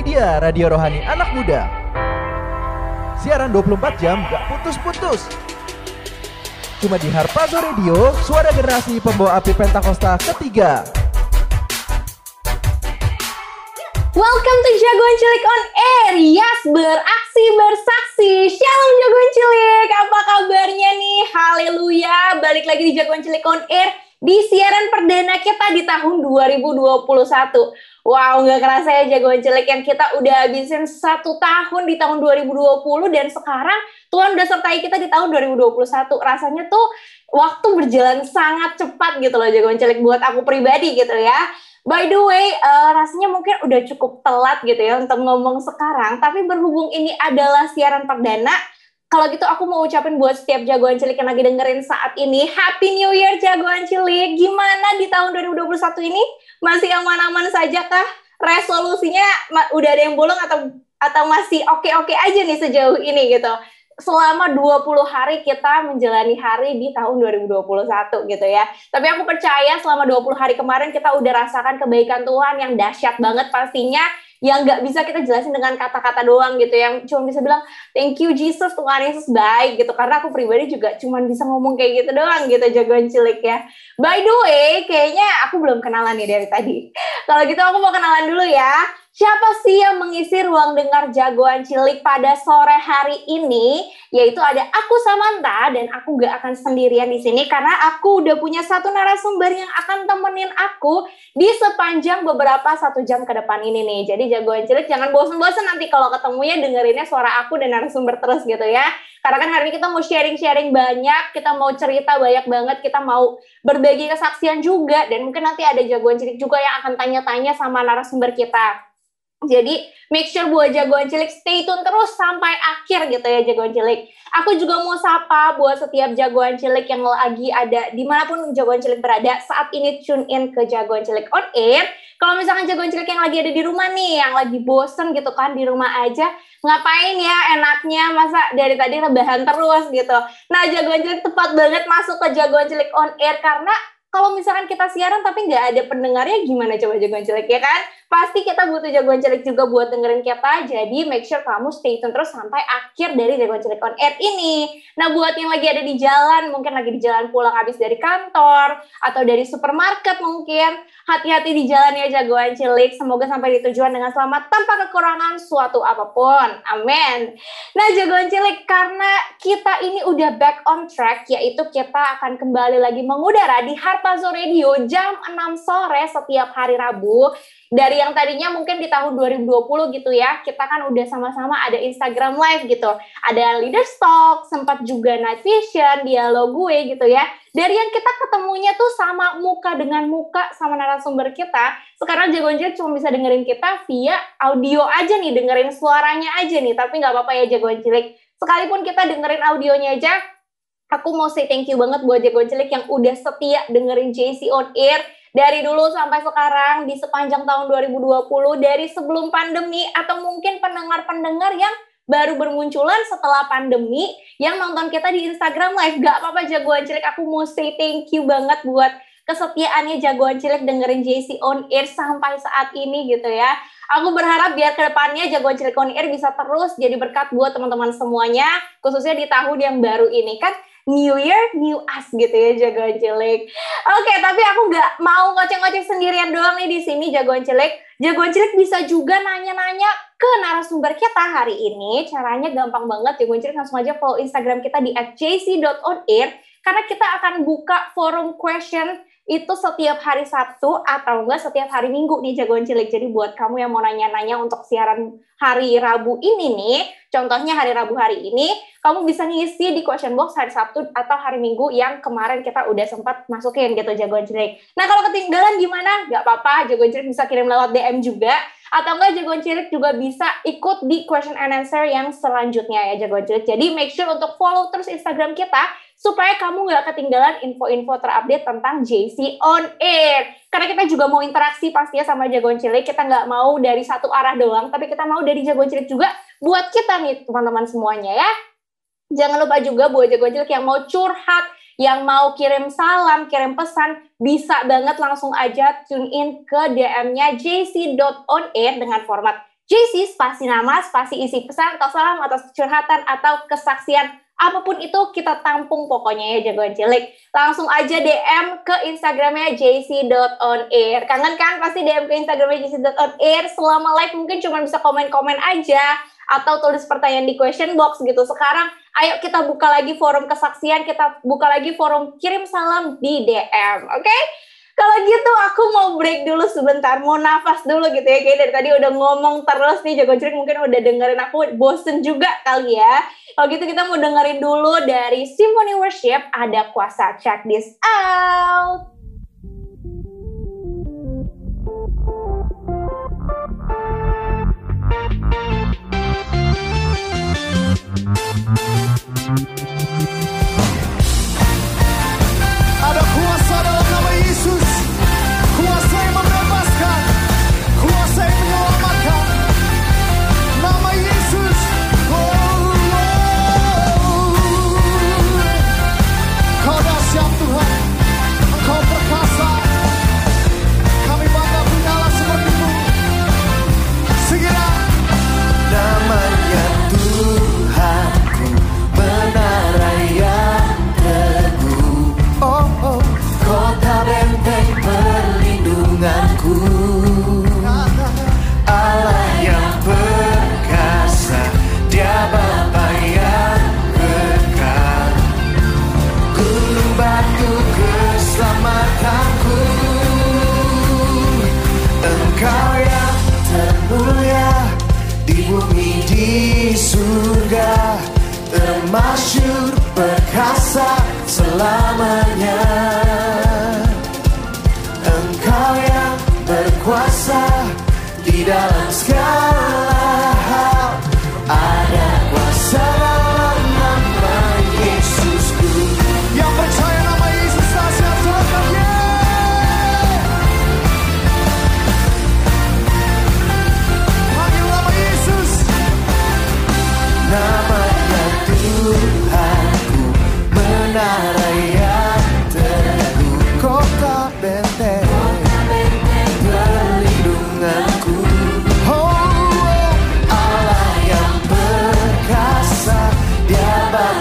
Ini dia Radio Rohani Anak Muda. Siaran 24 jam gak putus-putus. Cuma di Harpazo Radio, suara generasi pembawa api Pentakosta ketiga. Welcome to Jagoan Cilik on Air. Yes, beraksi bersaksi. Shalom Jagoan Cilik. Apa kabarnya nih? Haleluya. Balik lagi di Jagoan Cilik on Air di siaran perdana kita di tahun 2021. Wow, nggak kerasa ya jagoan cilik yang kita udah habisin satu tahun di tahun 2020 dan sekarang Tuhan udah sertai kita di tahun 2021. Rasanya tuh waktu berjalan sangat cepat gitu loh jagoan cilik buat aku pribadi gitu ya. By the way, uh, rasanya mungkin udah cukup telat gitu ya untuk ngomong sekarang, tapi berhubung ini adalah siaran perdana, kalau gitu aku mau ucapin buat setiap jagoan cilik yang lagi dengerin saat ini, Happy New Year jagoan cilik. Gimana di tahun 2021 ini? Masih aman-aman saja kah? Resolusinya udah ada yang bolong atau atau masih oke-oke aja nih sejauh ini gitu? selama 20 hari kita menjalani hari di tahun 2021 gitu ya. Tapi aku percaya selama 20 hari kemarin kita udah rasakan kebaikan Tuhan yang dahsyat banget pastinya yang nggak bisa kita jelasin dengan kata-kata doang gitu yang cuma bisa bilang thank you Jesus Tuhan Yesus baik gitu. Karena aku pribadi juga cuma bisa ngomong kayak gitu doang gitu jagoan cilik ya. By the way kayaknya aku belum kenalan nih dari tadi. Kalau gitu aku mau kenalan dulu ya Siapa sih yang mengisi ruang dengar jagoan cilik pada sore hari ini? Yaitu ada aku Samantha dan aku gak akan sendirian di sini karena aku udah punya satu narasumber yang akan temenin aku di sepanjang beberapa satu jam ke depan ini nih. Jadi jagoan cilik jangan bosen-bosen nanti kalau ketemunya dengerinnya suara aku dan narasumber terus gitu ya. Karena kan hari ini kita mau sharing-sharing banyak, kita mau cerita banyak banget, kita mau berbagi kesaksian juga dan mungkin nanti ada jagoan cilik juga yang akan tanya-tanya sama narasumber kita. Jadi make sure buat jagoan cilik stay tune terus sampai akhir gitu ya jagoan cilik. Aku juga mau sapa buat setiap jagoan cilik yang lagi ada di mana pun jagoan cilik berada saat ini tune in ke jagoan cilik on air. Kalau misalkan jagoan cilik yang lagi ada di rumah nih, yang lagi bosen gitu kan di rumah aja, ngapain ya enaknya masa dari tadi rebahan terus gitu. Nah jagoan cilik tepat banget masuk ke jagoan cilik on air karena kalau misalkan kita siaran tapi nggak ada pendengarnya gimana coba jagoan cilik ya kan? Pasti kita butuh jagoan cilik juga buat dengerin kita. Jadi make sure kamu stay tune terus sampai akhir dari jagoan cilik on air ini. Nah buat yang lagi ada di jalan, mungkin lagi di jalan pulang habis dari kantor atau dari supermarket mungkin, hati-hati di jalan ya jagoan cilik. Semoga sampai di tujuan dengan selamat tanpa kekurangan suatu apa pun. Amin. Nah jagoan cilik karena kita ini udah back on track, yaitu kita akan kembali lagi mengudara di Harpazo Radio jam 6 sore setiap hari Rabu dari yang tadinya mungkin di tahun 2020 gitu ya, kita kan udah sama-sama ada Instagram Live gitu. Ada Leader Stock, sempat juga Night Vision, dialog gue gitu ya. Dari yang kita ketemunya tuh sama muka dengan muka sama narasumber kita, sekarang Jagoan cuma bisa dengerin kita via audio aja nih, dengerin suaranya aja nih, tapi nggak apa-apa ya Jagoan Cilik. Sekalipun kita dengerin audionya aja, aku mau say thank you banget buat Jagoan Cilik yang udah setia dengerin JC on air dari dulu sampai sekarang di sepanjang tahun 2020 dari sebelum pandemi atau mungkin pendengar-pendengar yang baru bermunculan setelah pandemi yang nonton kita di Instagram live. Gak apa-apa jagoan cilik, aku mau say thank you banget buat kesetiaannya jagoan cilik dengerin JC on air sampai saat ini gitu ya. Aku berharap biar ke depannya jagoan cilik on air bisa terus jadi berkat buat teman-teman semuanya, khususnya di tahun yang baru ini kan New Year, New Us gitu ya jagoan cilik. Oke, tapi aku nggak mau ngoceh-ngoceh sendirian doang nih di sini jagoan cilik. Jagoan cilik bisa juga nanya-nanya ke narasumber kita hari ini. Caranya gampang banget, jagoan cilik langsung aja follow Instagram kita di @jc.onair karena kita akan buka forum question itu setiap hari Sabtu atau enggak setiap hari Minggu nih jagoan cilik. Jadi buat kamu yang mau nanya-nanya untuk siaran hari Rabu ini nih, contohnya hari Rabu hari ini, kamu bisa ngisi di question box hari Sabtu atau hari Minggu yang kemarin kita udah sempat masukin gitu jagoan cilik. Nah kalau ketinggalan gimana? Gak apa-apa, jagoan cilik bisa kirim lewat DM juga atau enggak jagoan cilik juga bisa ikut di question and answer yang selanjutnya ya jagoan cilik. Jadi make sure untuk follow terus Instagram kita supaya kamu nggak ketinggalan info-info terupdate tentang JC on Air. Karena kita juga mau interaksi pastinya sama jagoan cilik, kita nggak mau dari satu arah doang, tapi kita mau dari jagoan cilik juga buat kita nih teman-teman semuanya ya. Jangan lupa juga buat jagoan cilik yang mau curhat, yang mau kirim salam, kirim pesan, bisa banget langsung aja tune in ke DM-nya jc.onair dengan format JC spasi nama, spasi isi pesan atau salam atau curhatan atau kesaksian apa pun itu kita tampung pokoknya ya jagoan cilik. Langsung aja DM ke Instagramnya jc.onair. Kangen kan pasti DM ke Instagramnya jc.onair. Selama live mungkin cuma bisa komen-komen aja atau tulis pertanyaan di question box gitu. Sekarang ayo kita buka lagi forum kesaksian, kita buka lagi forum kirim salam di DM, oke? Okay? Kalau gitu aku mau break dulu sebentar, mau nafas dulu gitu ya. Kayak dari tadi udah ngomong terus nih, Jago Cerik mungkin udah dengerin aku bosen juga kali ya. Kalau gitu kita mau dengerin dulu dari Symphony Worship, ada kuasa. Check this out. Ada selamanya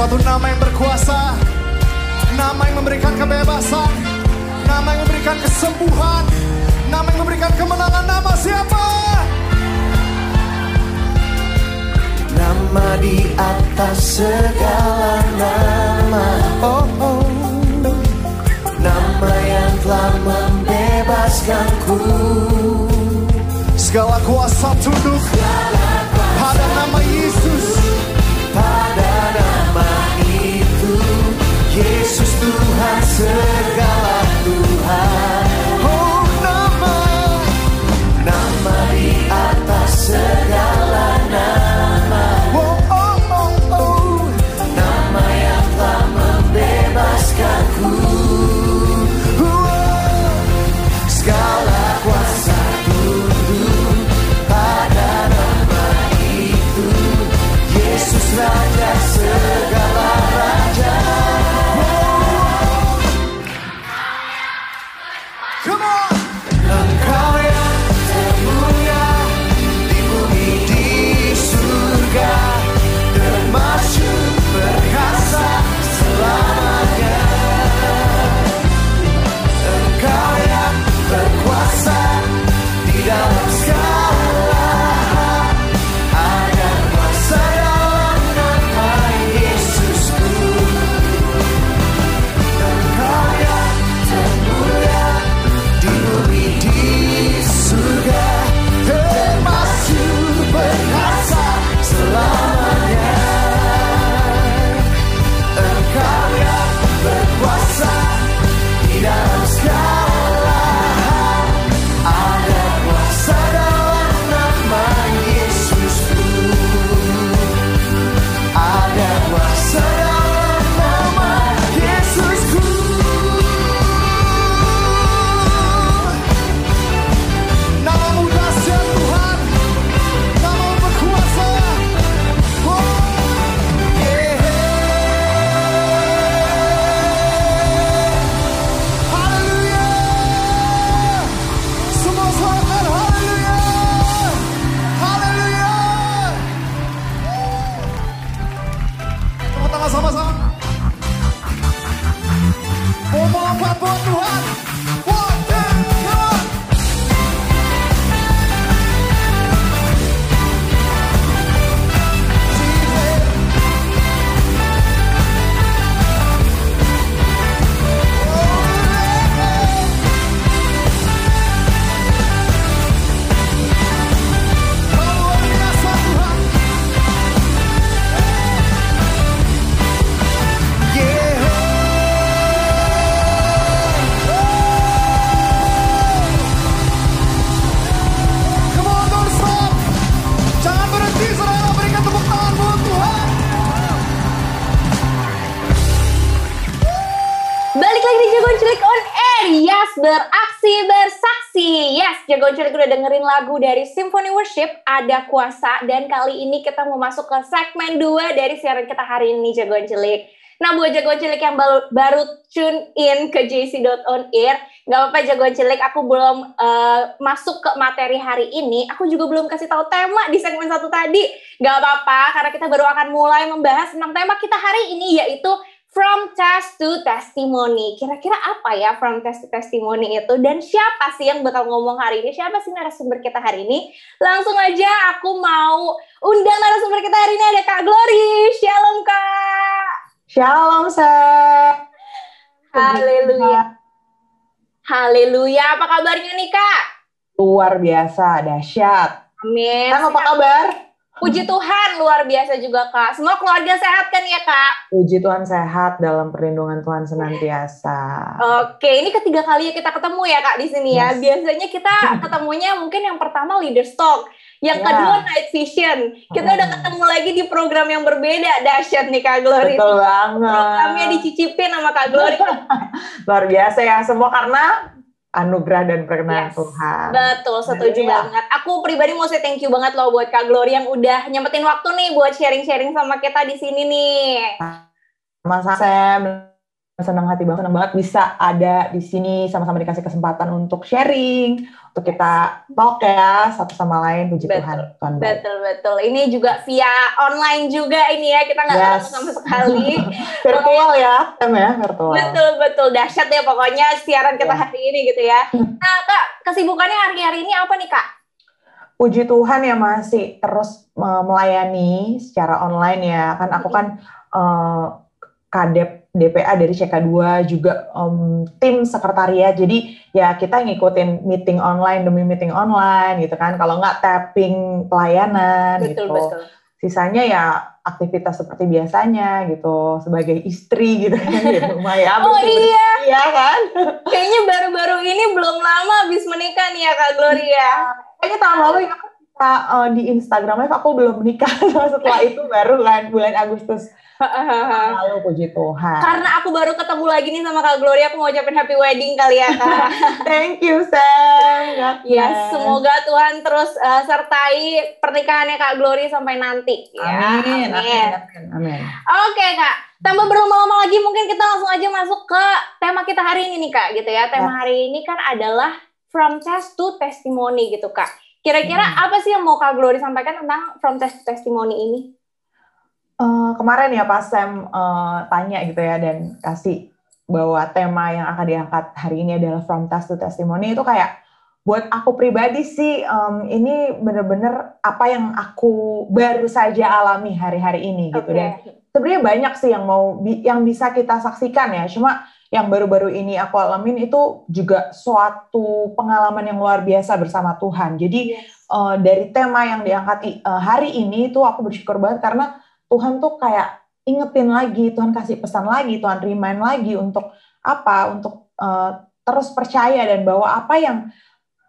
satu nama yang berkuasa Nama yang memberikan kebebasan Nama yang memberikan kesembuhan Nama yang memberikan kemenangan. Nama siapa? Nama di atas segala nama. Oh, oh. Nama yang telah membebaskanku Segala kuasa tunduk. Pada nama Yesus Yesus Tuhan segala Tuhan lagu dari Symphony Worship, Ada Kuasa. Dan kali ini kita mau masuk ke segmen 2 dari siaran kita hari ini, jagoan cilik. Nah, buat jagoan cilik yang baru, baru tune in ke jc.on air, nggak apa-apa jagoan cilik, aku belum uh, masuk ke materi hari ini, aku juga belum kasih tahu tema di segmen satu tadi. Nggak apa-apa, karena kita baru akan mulai membahas tentang tema kita hari ini, yaitu From test to testimony. Kira-kira apa ya from test to testimony itu? Dan siapa sih yang bakal ngomong hari ini? Siapa sih narasumber kita hari ini? Langsung aja aku mau undang narasumber kita hari ini ada Kak Glory. Shalom Kak. Shalom, Seth. Haleluya. Haleluya. Apa kabarnya nih, Kak? Luar biasa, dahsyat. Amin. Kang, apa kabar? Puji Tuhan, luar biasa juga, Kak. Semua keluarga sehat kan ya, Kak? Puji Tuhan sehat dalam perlindungan Tuhan senantiasa. Oke, ini ketiga kali kita ketemu ya, Kak, di sini ya. Yes. Biasanya kita ketemunya mungkin yang pertama leader talk, yang Ya. kedua night vision. Kita udah Hmm. ketemu lagi di program yang berbeda. Dahsyat nih, Kak Glory. Betul banget. Programnya dicicipin sama Kak Glory. Luar biasa ya, semua karena anugerah dan perkenan Yes. Tuhan. Betul, setuju Haleluya. banget. Aku pribadi mau say thank you banget loh buat Kak Glory yang udah nyempetin waktu nih buat sharing-sharing sama kita di sini nih. Mas Sam, senang hati banget, senang banget bisa ada di sini sama-sama dikasih kesempatan untuk sharing, untuk kita talk ya satu sama lain. Puji Betul. Tuhan. Betul betul. Ini juga via online juga ini ya kita nggak Yes. ketemu sama sekali. Virtual ya, Sam ya, virtual. betul betul dahsyat ya pokoknya siaran kita Ya. hari ini gitu ya. Nah kak kesibukannya hari-hari ini apa nih kak? Puji Tuhan ya masih terus melayani secara online ya. Kan aku kan uh, kadep DPA dari CK2 juga um, tim sekretariat. Jadi ya kita ngikutin meeting online demi meeting online gitu kan. Kalau nggak tapping pelayanan Betul gitu. betul. Sisanya ya aktivitas seperti biasanya gitu sebagai istri gitu kan di rumah ya. Oh iya, Iya kan? kayaknya baru-baru ini belum lama habis menikah nih ya kak Gloria. Kayaknya tahun lalu ya kita uh, di Instagram Live aku belum menikah setelah itu baru kan bulan Agustus lalu puji Tuhan. Karena aku baru ketemu lagi nih sama kak Gloria, aku mau ucapin happy wedding kali ya kak. Thank you Sam. Ya, semoga Tuhan terus uh, sertai pernikahannya Kak Glory sampai nanti. Ya, Amin, amin, amin, amin. Oke Kak, tanpa berlama-lama lagi mungkin kita langsung aja masuk ke tema kita hari ini nih Kak, gitu ya. Tema hari ini kan adalah from test to testimony gitu Kak. Kira-kira Hmm. apa sih yang mau Kak Glory sampaikan tentang from test to testimony ini? Eh, kemarin ya pas Sam eh, tanya gitu ya dan kasih bahwa tema yang akan diangkat hari ini adalah from test to testimony itu kayak buat aku pribadi sih em, ini bener-bener apa yang aku baru saja alami hari-hari ini gitu. Dan sebenarnya banyak sih yang mau yang bisa kita saksikan ya. Cuma yang baru-baru ini aku alamin itu juga suatu pengalaman yang luar biasa bersama Tuhan. Jadi eh, dari tema yang diangkat eh, hari ini tuh aku bersyukur banget karena Tuhan tuh kayak ingetin lagi Tuhan kasih pesan lagi Tuhan remind lagi untuk apa untuk eh, terus percaya dan bahwa apa yang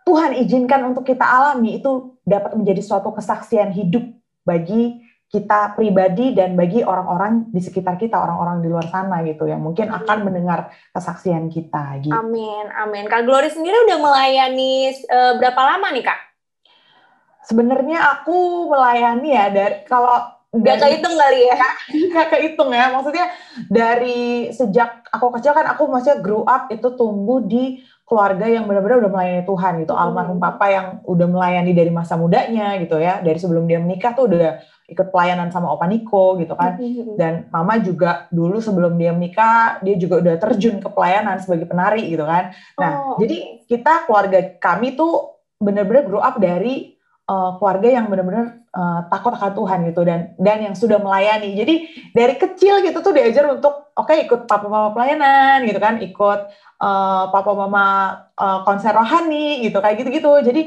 Tuhan izinkan untuk kita alami itu dapat menjadi suatu kesaksian hidup bagi kita pribadi dan bagi orang-orang di sekitar kita, orang-orang di luar sana gitu yang mungkin akan mendengar kesaksian kita gitu. Amin, amin. Kak Glory sendiri udah melayani eh, berapa lama nih Kak? Sebenarnya aku melayani ya dari kalau Gak kehitung kali ya? nggak kehitung ya. Maksudnya dari sejak aku kecil kan aku maksudnya grow up itu tumbuh di keluarga yang benar-benar udah melayani Tuhan gitu. Hmm. almarhum papa yang udah melayani dari masa mudanya gitu ya. Dari sebelum dia menikah tuh udah ikut pelayanan sama Opa Niko gitu kan. Dan mama juga dulu sebelum dia menikah dia juga udah terjun ke pelayanan sebagai penari gitu kan. Oh, nah jadi kita keluarga kami tuh benar-benar grow up dari uh, keluarga yang benar-benar uh, takut akan Tuhan gitu dan dan yang sudah melayani. Jadi dari kecil gitu tuh diajar untuk oke ikut papa mama pelayanan gitu kan, ikut uh, papa mama uh, konser rohani gitu kayak gitu-gitu. Jadi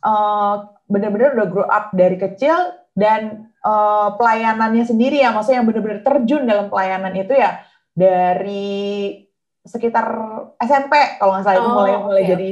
uh, benar-benar udah grow up dari kecil dan uh, pelayanannya sendiri ya, maksudnya yang benar-benar terjun dalam pelayanan itu ya dari sekitar SMP kalau nggak salah itu Oh, mulai mulai oke. jadi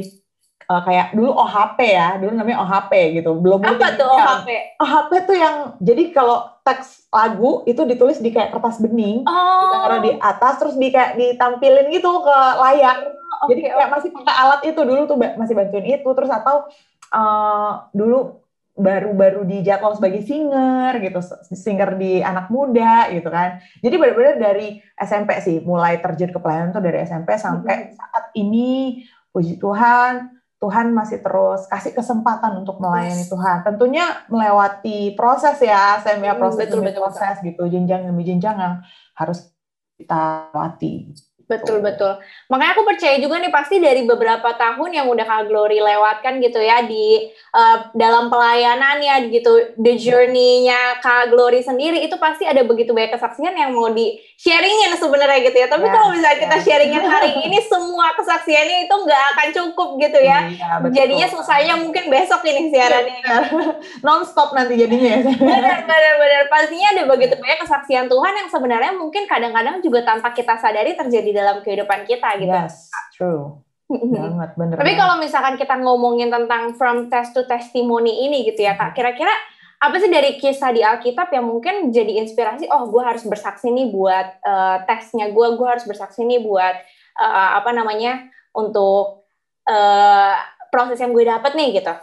uh, kayak dulu OHP ya, dulu namanya OHP gitu, belum Apa tuh OHP? OHP tuh yang jadi kalau teks lagu itu ditulis di kayak kertas bening, Oh, taruh di atas terus di kayak ditampilin gitu ke layar. Jadi kayak masih pakai alat itu dulu tuh masih bantuin itu. Terus atau eh, dulu baru-baru dijadwal sebagai singer gitu, singer di anak muda gitu kan. Jadi benar-benar dari SMP sih, mulai terjun ke pelayanan tuh dari SMP sampai saat ini puji Tuhan, Tuhan masih terus kasih kesempatan untuk melayani Yes. Tuhan. Tentunya melewati proses ya, saya ya Hmm, proses betul, demi betul, proses gitu, jenjang demi jenjang yang harus kita lewati. Betul betul. Makanya aku percaya juga nih pasti dari beberapa tahun yang udah Kak Glory lewatkan gitu ya di eh, dalam pelayanannya gitu, the journey-nya Kak Glory sendiri itu pasti ada begitu banyak kesaksian yang mau di sharingin sebenarnya gitu ya. Tapi Ya, kalau misalnya kita ya. sharingin hari ini semua kesaksiannya itu nggak akan cukup gitu ya. Iya, betul. Jadinya susahnya mungkin besok ini siarannya. non stop nanti jadinya ya. Benar, benar, benar. Pastinya ada begitu banyak kesaksian Tuhan yang sebenarnya mungkin kadang-kadang juga tanpa kita sadari terjadi dalam kehidupan kita gitu. Yes, true. Banget, bener. Tapi kalau misalkan kita ngomongin tentang from test to testimony ini gitu ya kak, kira-kira apa sih dari kisah di Alkitab yang mungkin jadi inspirasi? Oh, gue harus bersaksi nih buat eh, tesnya gue, gue harus bersaksi nih buat eh, apa namanya untuk eh, proses yang gue dapet nih gitu.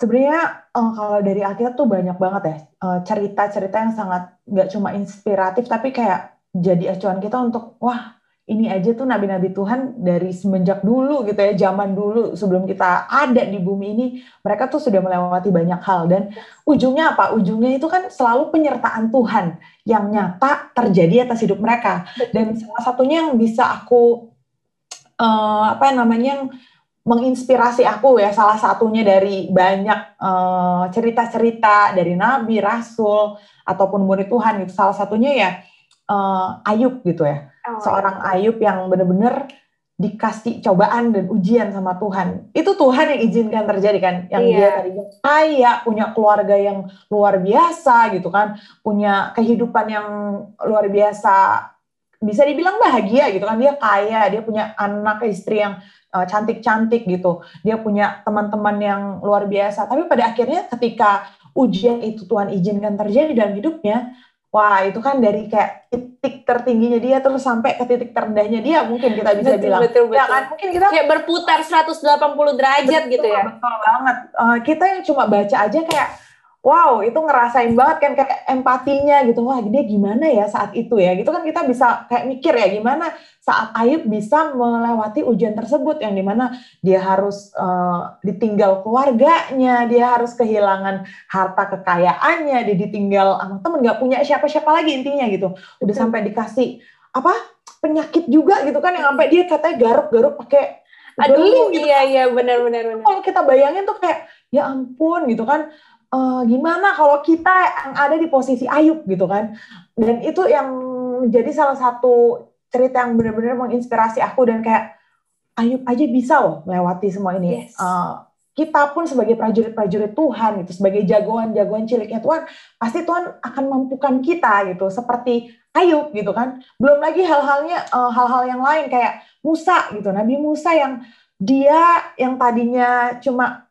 Sebenarnya eh, kalau dari Alkitab tuh banyak banget ya eh, cerita-cerita yang sangat nggak cuma inspiratif tapi kayak jadi acuan kita untuk wah ini aja tuh nabi-nabi Tuhan dari semenjak dulu gitu ya zaman dulu sebelum kita ada di bumi ini mereka tuh sudah melewati banyak hal dan ujungnya apa ujungnya itu kan selalu penyertaan Tuhan yang nyata terjadi atas hidup mereka dan salah satunya yang bisa aku eh, apa namanya yang menginspirasi aku ya salah satunya dari banyak eh, cerita-cerita dari nabi, rasul ataupun murid Tuhan gitu. Salah satunya ya eh, Ayub gitu ya. Oh, Seorang Ayub yang benar-benar dikasih cobaan dan ujian sama Tuhan. Itu Tuhan yang izinkan terjadi kan. Yang Iya. dia tadinya kaya, punya keluarga yang luar biasa gitu kan. Punya kehidupan yang luar biasa bisa dibilang bahagia gitu kan. Dia kaya, dia punya anak istri yang uh, cantik-cantik gitu. Dia punya teman-teman yang luar biasa. Tapi pada akhirnya ketika ujian itu Tuhan izinkan terjadi dalam hidupnya, wah itu kan dari kayak titik tertingginya dia terus sampai ke titik terendahnya dia mungkin kita bisa betul, bilang. betul, Ya betul. kan mungkin kita Kayak berputar 180 derajat gitu ya. Betul banget. Eh, kita yang cuma baca aja kayak wow itu ngerasain banget kan kayak empatinya gitu. Wah dia gimana ya saat itu ya? Gitu kan kita bisa kayak mikir ya gimana saat Ayub bisa melewati ujian tersebut yang di mana dia harus eh, ditinggal keluarganya dia harus kehilangan harta kekayaannya dia ditinggal sama temen nggak punya siapa-siapa lagi intinya gitu. Udah sampai dikasih apa penyakit juga gitu kan yang sampai dia katanya garuk-garuk pakai Aduh, gitu iya iya benar benar benar. kalau kita bayangin tuh kayak ya ampun gitu kan Eh, gimana kalau kita yang ada di posisi Ayub gitu kan? Dan itu yang menjadi salah satu cerita yang benar-benar menginspirasi aku dan kayak Ayub aja bisa loh melewati semua ini. Yes. Eh, kita pun sebagai prajurit-prajurit Tuhan gitu sebagai jagoan-jagoan ciliknya Tuhan pasti Tuhan akan mampukan kita gitu seperti Ayub gitu kan. Belum lagi hal-halnya eh, hal-hal yang lain kayak Musa gitu. Nabi Musa yang dia yang tadinya cuma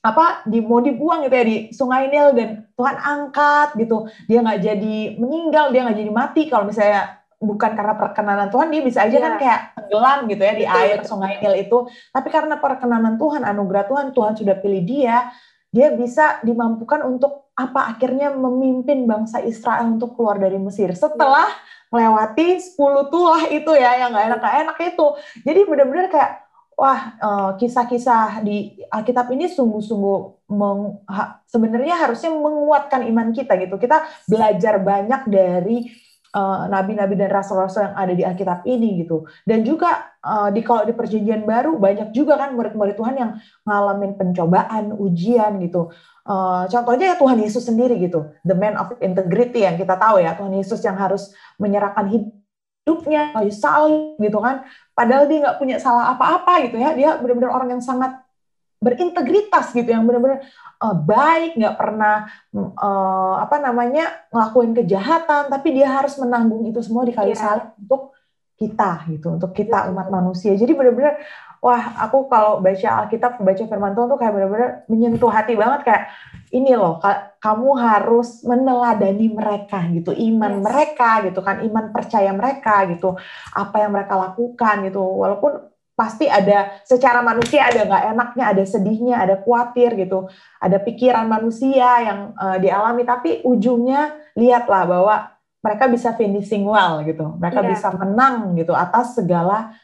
apa di mau dibuang gitu ya di Sungai Nil dan Tuhan angkat gitu. Dia nggak jadi meninggal dia nggak jadi mati. Kalau misalnya bukan karena perkenanan Tuhan dia bisa aja Iya. kan kayak tenggelam gitu ya di Betul, air betul. Sungai Nil itu. Tapi karena perkenanan Tuhan anugerah Tuhan Tuhan sudah pilih dia dia bisa dimampukan untuk apa akhirnya memimpin bangsa Israel untuk keluar dari Mesir. Setelah melewati 10 tulah itu ya yang nggak enak nggak enak itu. Jadi benar-benar kayak wah eh, kisah-kisah di Alkitab ini sungguh-sungguh sebenarnya harusnya menguatkan iman kita gitu. Kita belajar banyak dari eh, nabi-nabi dan rasul-rasul yang ada di Alkitab ini gitu. Dan juga eh, di kalau di perjanjian baru banyak juga kan murid-murid Tuhan yang ngalamin pencobaan, ujian gitu. Eh, contohnya ya Tuhan Yesus sendiri gitu, the man of integrity yang kita tahu ya Tuhan Yesus yang harus menyerahkan hidupnya kayu salib gitu kan padahal dia nggak punya salah apa-apa gitu ya dia benar-benar orang yang sangat berintegritas gitu yang benar-benar eh, baik nggak pernah eh, apa namanya ngelakuin kejahatan tapi dia harus menanggung itu semua di kayu Iya. salib untuk kita gitu untuk kita Betul. umat manusia jadi benar-benar wah aku kalau baca Alkitab baca Firman Tuhan tuh kayak benar-benar menyentuh hati banget kayak ini loh ka- kamu harus meneladani mereka gitu iman Yes. mereka gitu kan iman percaya mereka gitu apa yang mereka lakukan gitu walaupun pasti ada secara manusia ada nggak enaknya, ada sedihnya, ada khawatir gitu, ada pikiran manusia yang uh, dialami. Tapi ujungnya lihatlah bahwa mereka bisa finishing well gitu, mereka Iya. bisa menang gitu atas segala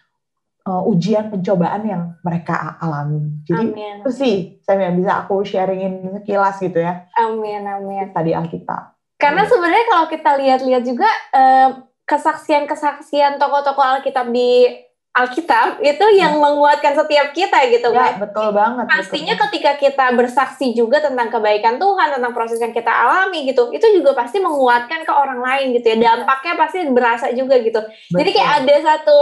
uh, ujian pencobaan yang mereka alami. Jadi Amin. itu sih saya yang bisa aku sharingin sekilas gitu ya Amin, amin. tadi Alkitab. Karena Iya. sebenarnya kalau kita lihat-lihat juga eh, kesaksian-kesaksian tokoh-tokoh Alkitab di Alkitab itu yang menguatkan setiap kita gitu Hmm. Ya kan. betul banget. betul Pastinya banget. ketika kita bersaksi juga tentang kebaikan Tuhan, tentang proses yang kita alami gitu, itu juga pasti menguatkan ke orang lain gitu ya. Dampaknya pasti berasa juga gitu. Jadi kayak Betul. ada satu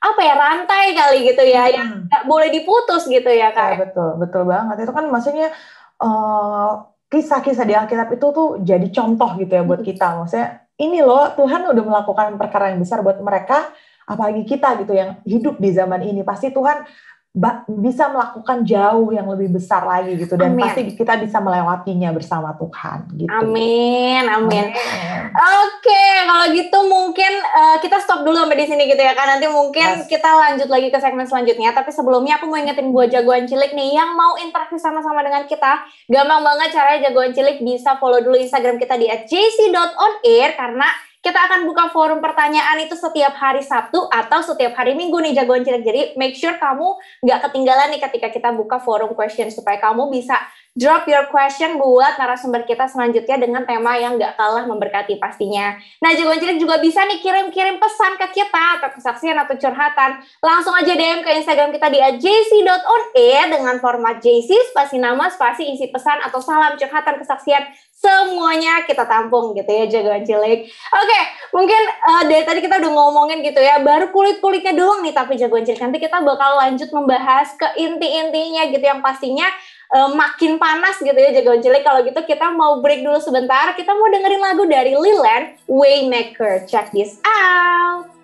apa ya rantai kali gitu ya yang Hmm. nggak boleh diputus gitu ya Ya, kak. betul, betul banget. Itu kan maksudnya eh, kisah-kisah di Alkitab itu tuh jadi contoh gitu ya buat Hmm. kita. Maksudnya ini loh Tuhan udah melakukan perkara yang besar buat mereka, apalagi kita gitu yang hidup di zaman ini. Pasti Tuhan bisa melakukan jauh yang lebih besar lagi gitu dan Amin. pasti kita bisa melewatinya bersama Tuhan gitu. Amin, amin. Amin. Oke, kalau gitu mungkin eh, kita stop dulu sampai di sini gitu ya kan. Nanti mungkin Yes. kita lanjut lagi ke segmen selanjutnya. Tapi sebelumnya aku mau ingetin buat jagoan cilik nih yang mau interaksi sama-sama dengan kita. Gampang banget caranya jagoan cilik bisa follow dulu Instagram kita di @jc.onair karena kita akan buka forum pertanyaan itu setiap hari Sabtu atau setiap hari Minggu nih jagoan cilik. Jadi make sure kamu nggak ketinggalan nih ketika kita buka forum question supaya kamu bisa drop your question buat narasumber kita selanjutnya dengan tema yang nggak kalah memberkati pastinya. Nah, jagoan cilik juga bisa nih kirim-kirim pesan ke kita atau kesaksian atau curhatan. Langsung aja DM ke Instagram kita di @jc.onair dengan format JC spasi nama, spasi isi pesan atau salam curhatan kesaksian semuanya kita tampung gitu ya jagoan cilik. Oke, mungkin eh, dari tadi kita udah ngomongin gitu ya, baru kulit-kulitnya doang nih tapi jagoan cilik. Nanti kita bakal lanjut membahas ke inti-intinya gitu yang pastinya eh, makin panas gitu ya jagoan cilik. Kalau gitu kita mau break dulu sebentar. Kita mau dengerin lagu dari Lilan, Waymaker. Check this out.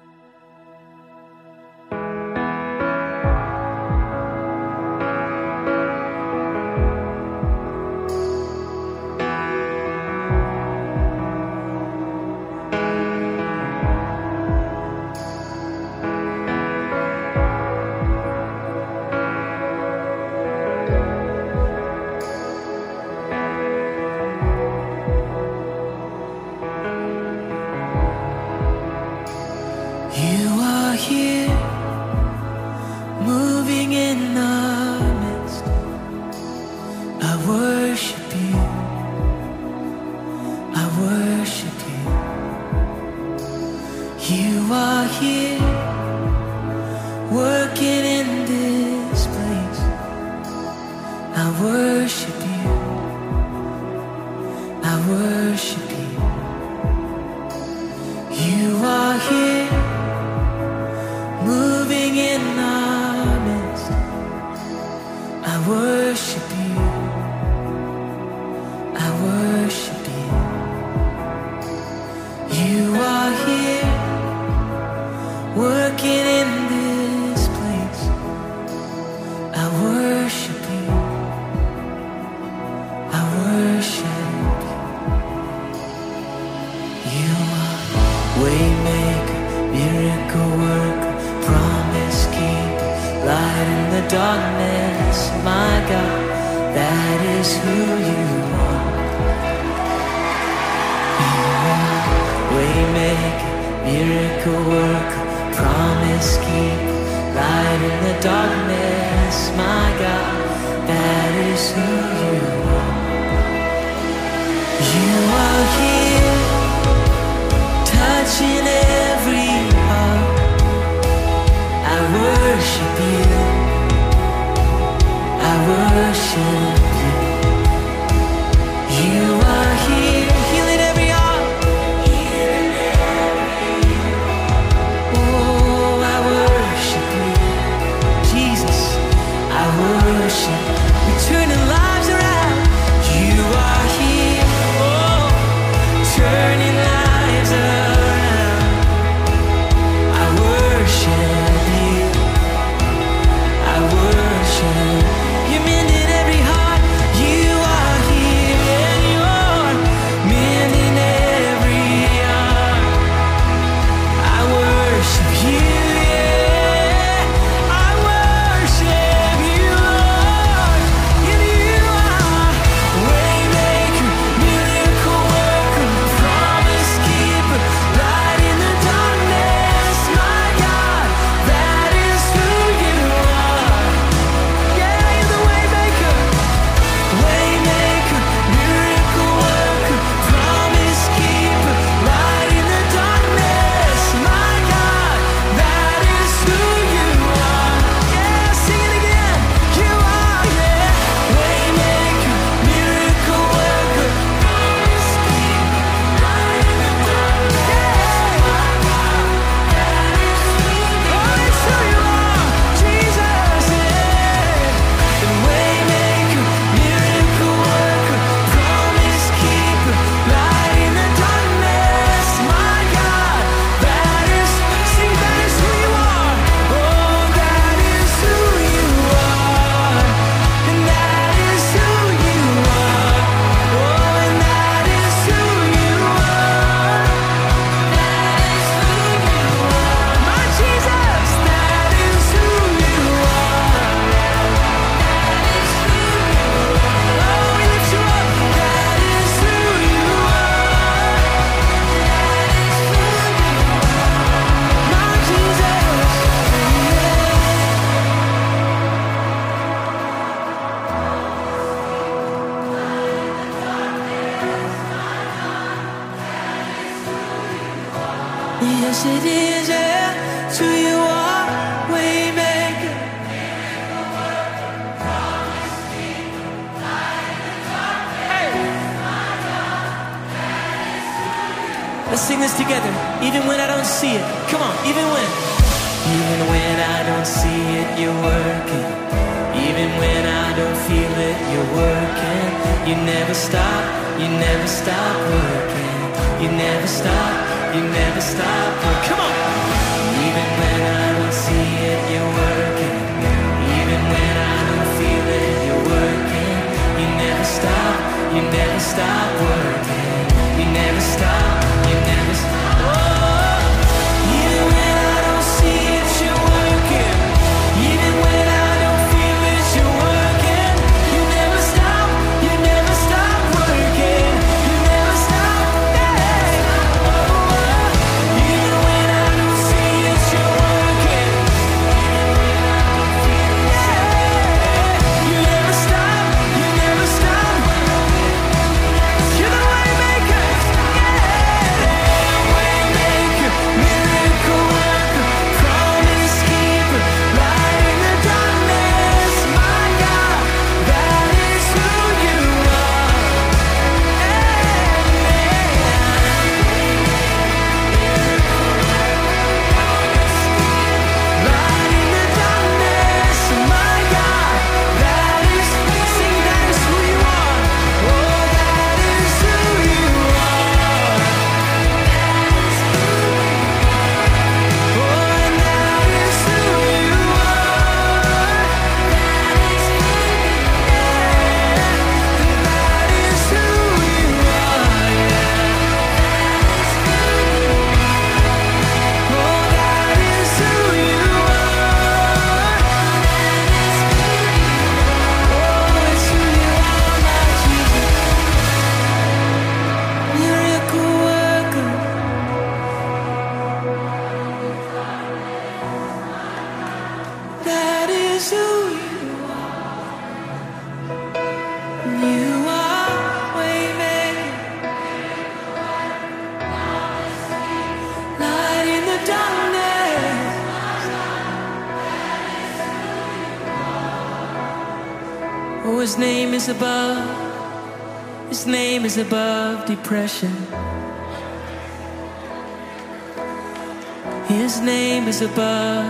His name is above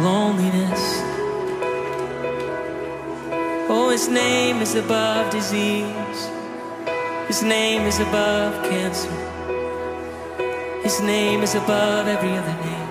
loneliness. Oh, his name is above disease. His name is above cancer. His name is above every other name.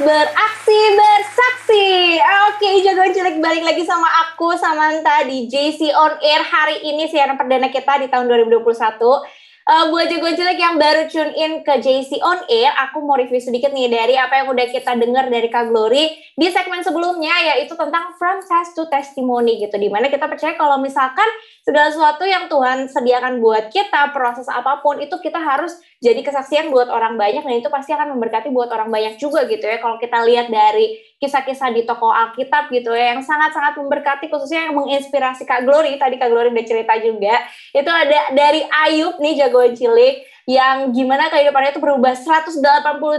Beraksi bersaksi. Oke, Jagoan Cilik balik lagi sama aku Samantha di JC on Air hari ini siaran perdana kita di tahun 2021. Eh, buat Jagoan Cilik yang baru tune in ke JC on Air, aku mau review sedikit nih dari apa yang udah kita dengar dari Kak Glory di segmen sebelumnya yaitu tentang from test to testimony gitu. Di mana kita percaya kalau misalkan segala sesuatu yang Tuhan sediakan buat kita, proses apa pun itu kita harus jadi kesaksian buat orang banyak dan itu pasti akan memberkati buat orang banyak juga gitu ya. Kalau kita lihat dari kisah-kisah di toko Alkitab gitu ya yang sangat-sangat memberkati khususnya yang menginspirasi Kak Glory, tadi Kak Glory udah cerita juga. Itu ada dari Ayub nih jagoan cilik yang gimana kehidupannya itu berubah 180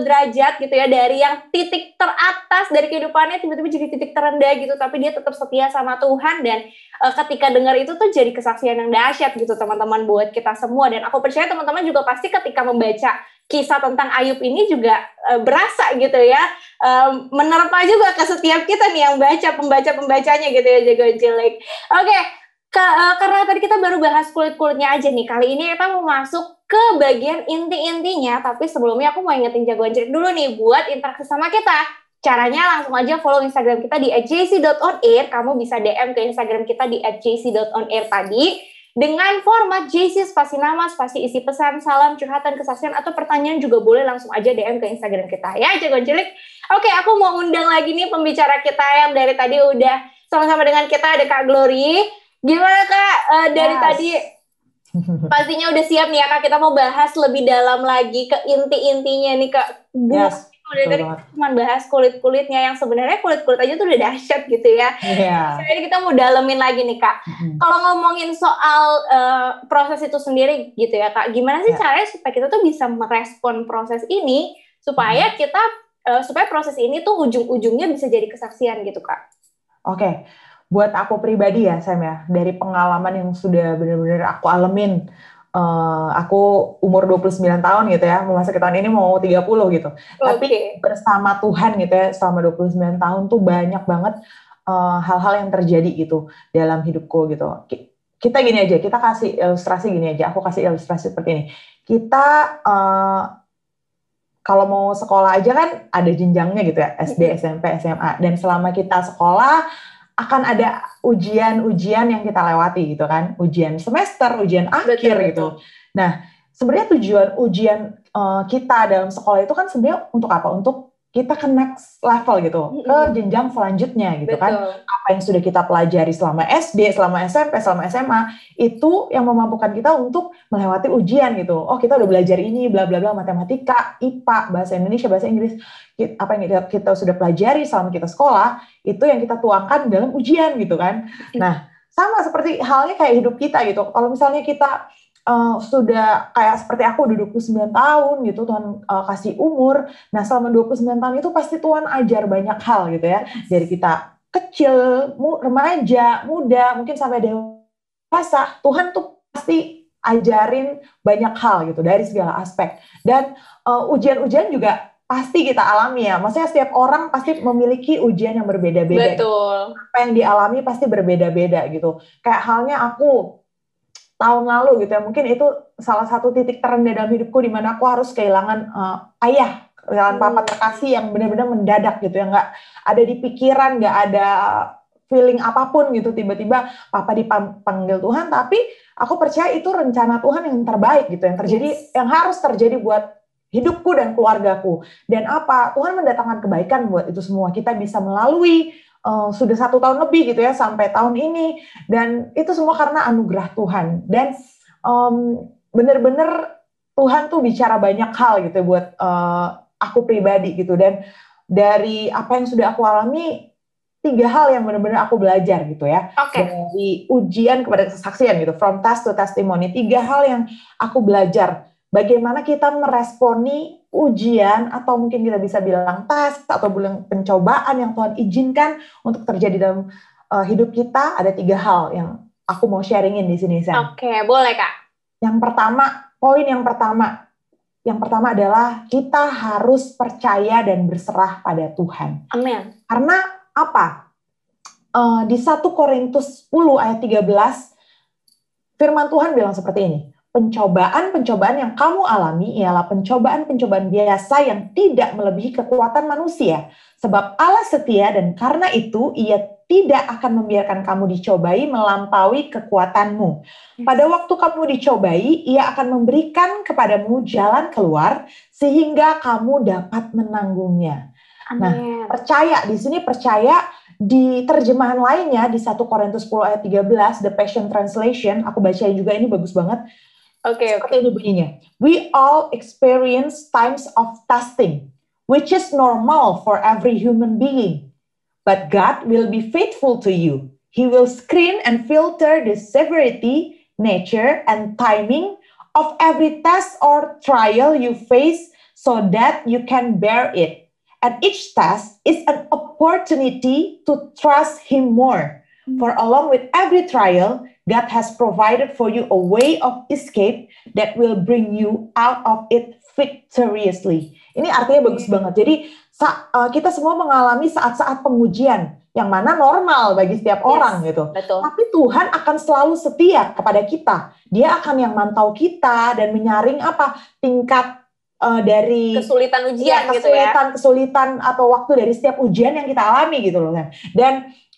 derajat gitu ya dari yang titik teratas dari kehidupannya tiba-tiba jadi titik terendah gitu tapi dia tetap setia sama Tuhan. Dan uh, ketika dengar itu tuh jadi kesaksian yang dahsyat gitu teman-teman buat kita semua. Dan aku percaya teman-teman juga pasti ketika membaca kisah tentang Ayub ini juga uh, berasa gitu ya. Um, menerpa juga ke setiap kita nih yang baca pembaca pembacanya gitu ya jagoan cilik oke Ka- uh, karena tadi kita baru bahas kulit-kulitnya aja nih. Kali ini kita mau masuk ke bagian inti-intinya tapi sebelumnya aku mau ingetin jagoan cilik dulu nih buat interaksi sama kita Caranya langsung aja follow Instagram kita di @jc.onair. Kamu bisa DM ke Instagram kita di @jc.onair tadi dengan format JC spasi nama, spasi isi pesan, salam, curhatan, kesaksian atau pertanyaan juga boleh langsung aja DM ke Instagram kita ya, jagoan cilik. Oke, aku mau undang lagi nih pembicara kita yang dari tadi udah sama-sama dengan kita ada Kak Glory. Gimana Kak uh, dari Yes. tadi pastinya udah siap nih ya Kak kita mau bahas lebih dalam lagi ke inti-intinya nih Kak. Bu, Yes, betul tadi cuma bahas kulit-kulitnya yang sebenarnya kulit-kulit aja tuh udah dahsyat gitu ya. Iya. Jadi kita mau dalemin lagi nih Kak. Mm-mm. Kalau ngomongin soal eh, proses itu sendiri gitu ya Kak, gimana sih Ya. caranya supaya kita tuh bisa merespon proses ini supaya kita eh, supaya proses ini tuh ujung-ujungnya bisa jadi kesaksian gitu Kak. Oke, buat aku pribadi ya Sam ya, dari pengalaman yang sudah benar-benar aku alamin, eh, aku umur 29 tahun gitu ya, memasuki tahun ini mau 30 gitu. Tapi Oke. bersama Tuhan gitu ya, selama 29 tahun tuh banyak banget eh, hal-hal yang terjadi gitu dalam hidupku gitu. Ki- Kita gini aja, kita kasih ilustrasi gini aja, aku kasih ilustrasi seperti ini. Kita eh, kalau mau sekolah aja kan ada jenjangnya gitu ya, SD, SMP, SMA. Dan selama kita sekolah akan ada ujian-ujian yang kita lewati gitu kan, ujian semester, ujian akhir Betul, gitu. Nah, sebenarnya tujuan ujian eh, kita dalam sekolah itu kan sebenarnya untuk apa? Untuk kita ke next level gitu, ke Mm-mm. jenjang selanjutnya gitu kan Betul. apa yang sudah kita pelajari selama SD, selama SMP, selama SMA itu yang memampukan kita untuk melewati ujian gitu. Oh kita udah belajar ini, bla bla bla, matematika, IPA, bahasa Indonesia, bahasa Inggris, apa yang kita, kita sudah pelajari selama kita sekolah itu yang kita tuangkan dalam ujian gitu kan. Nah sama seperti halnya kayak hidup kita gitu. Kalau misalnya kita eh, sudah kayak seperti aku udah 29 tahun gitu Tuhan eh, kasih umur. Nah, selama 29 tahun itu pasti Tuhan ajar banyak hal gitu ya. Dari kita kecil, mu- remaja, muda, mungkin sampai dewasa, Tuhan tuh pasti ajarin banyak hal gitu dari segala aspek. Dan eh, ujian-ujian juga pasti kita alami ya. Maksudnya setiap orang pasti memiliki ujian yang berbeda-beda. Betul. Apa yang dialami pasti berbeda-beda gitu. Kayak halnya aku tahun lalu gitu ya, mungkin itu salah satu titik terendah dalam hidupku di mana aku harus kehilangan eh, ayah, kehilangan Hmm. papa terkasih yang benar-benar mendadak gitu ya, nggak ada di pikiran, nggak ada feeling apa pun gitu tiba-tiba papa dipanggil Tuhan, tapi aku percaya itu rencana Tuhan yang terbaik gitu yang terjadi, Yes. yang harus terjadi buat hidupku dan keluargaku. Dan apa Tuhan mendatangkan kebaikan buat itu semua. Kita bisa melalui eh, sudah satu tahun lebih gitu ya sampai tahun ini. Dan itu semua karena anugerah Tuhan. Dan em, bener-bener Tuhan tuh bicara banyak hal gitu ya buat eh, aku pribadi gitu. Dan dari apa yang sudah aku alami tiga hal yang benar-benar aku belajar gitu ya. Oke. dari ujian kepada kesaksian gitu from task to testimony. Tiga hal yang aku belajar. Bagaimana kita meresponi ujian atau mungkin kita bisa bilang tes atau bilang pencobaan yang Tuhan izinkan untuk terjadi dalam uh, hidup kita ada tiga hal yang aku mau sharingin di sini Sam. Oke, boleh Kak. Yang pertama, poin yang pertama, yang pertama adalah kita harus percaya dan berserah pada Tuhan. Amin. Karena apa? Eh, di 1 Korintus 10 ayat 13, firman Tuhan bilang seperti ini. Pencobaan-pencobaan yang kamu alami ialah pencobaan-pencobaan biasa yang tidak melebihi kekuatan manusia. Sebab Allah setia dan karena itu ia tidak akan membiarkan kamu dicobai melampaui kekuatanmu. Pada waktu kamu dicobai, ia akan memberikan kepadamu jalan keluar sehingga kamu dapat menanggungnya Nah, Amin. percaya di sini percaya di terjemahan lainnya di 1 Korintus 10 ayat 13 The Passion Translation aku bacain juga ini bagus banget Oke. seperti ini bunyinya we all experience times of testing which is normal for every human being but God will be faithful to you he will screen and filter the severity nature and timing of every test or trial you face so that you can bear it and each test is an opportunity to trust Him more. For along with every trial, God has provided for you a way of escape that will bring you out of it victoriously. Ini artinya bagus banget. Jadi uh, kita semua mengalami saat-saat pengujian yang mana normal bagi setiap orang gitu. Betul. Tapi Tuhan akan selalu setia kepada kita. Dia akan yang mantau kita dan menyaring apa tingkat uh, dari kesulitan ujian ya, gitu ya. kesulitan kesulitan atau waktu dari setiap ujian yang kita alami gitu loh kan dan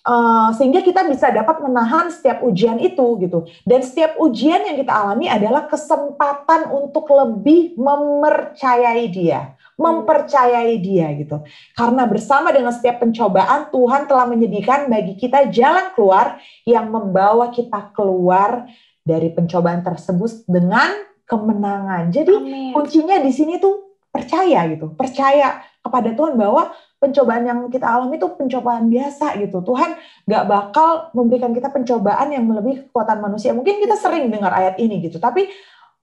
uh, sehingga kita bisa dapat menahan setiap ujian itu gitu dan setiap ujian yang kita alami adalah kesempatan untuk lebih mempercayai dia mempercayai dia gitu. Karena bersama dengan setiap pencobaan Tuhan telah menyediakan bagi kita jalan keluar yang membawa kita keluar dari pencobaan tersebut dengan kemenangan. Jadi Amin. kuncinya di sini tuh percaya gitu. Percaya kepada Tuhan bahwa pencobaan yang kita alami itu pencobaan biasa gitu. Tuhan gak bakal memberikan kita pencobaan yang melebihi kekuatan manusia. Mungkin kita sering dengar ayat ini gitu, tapi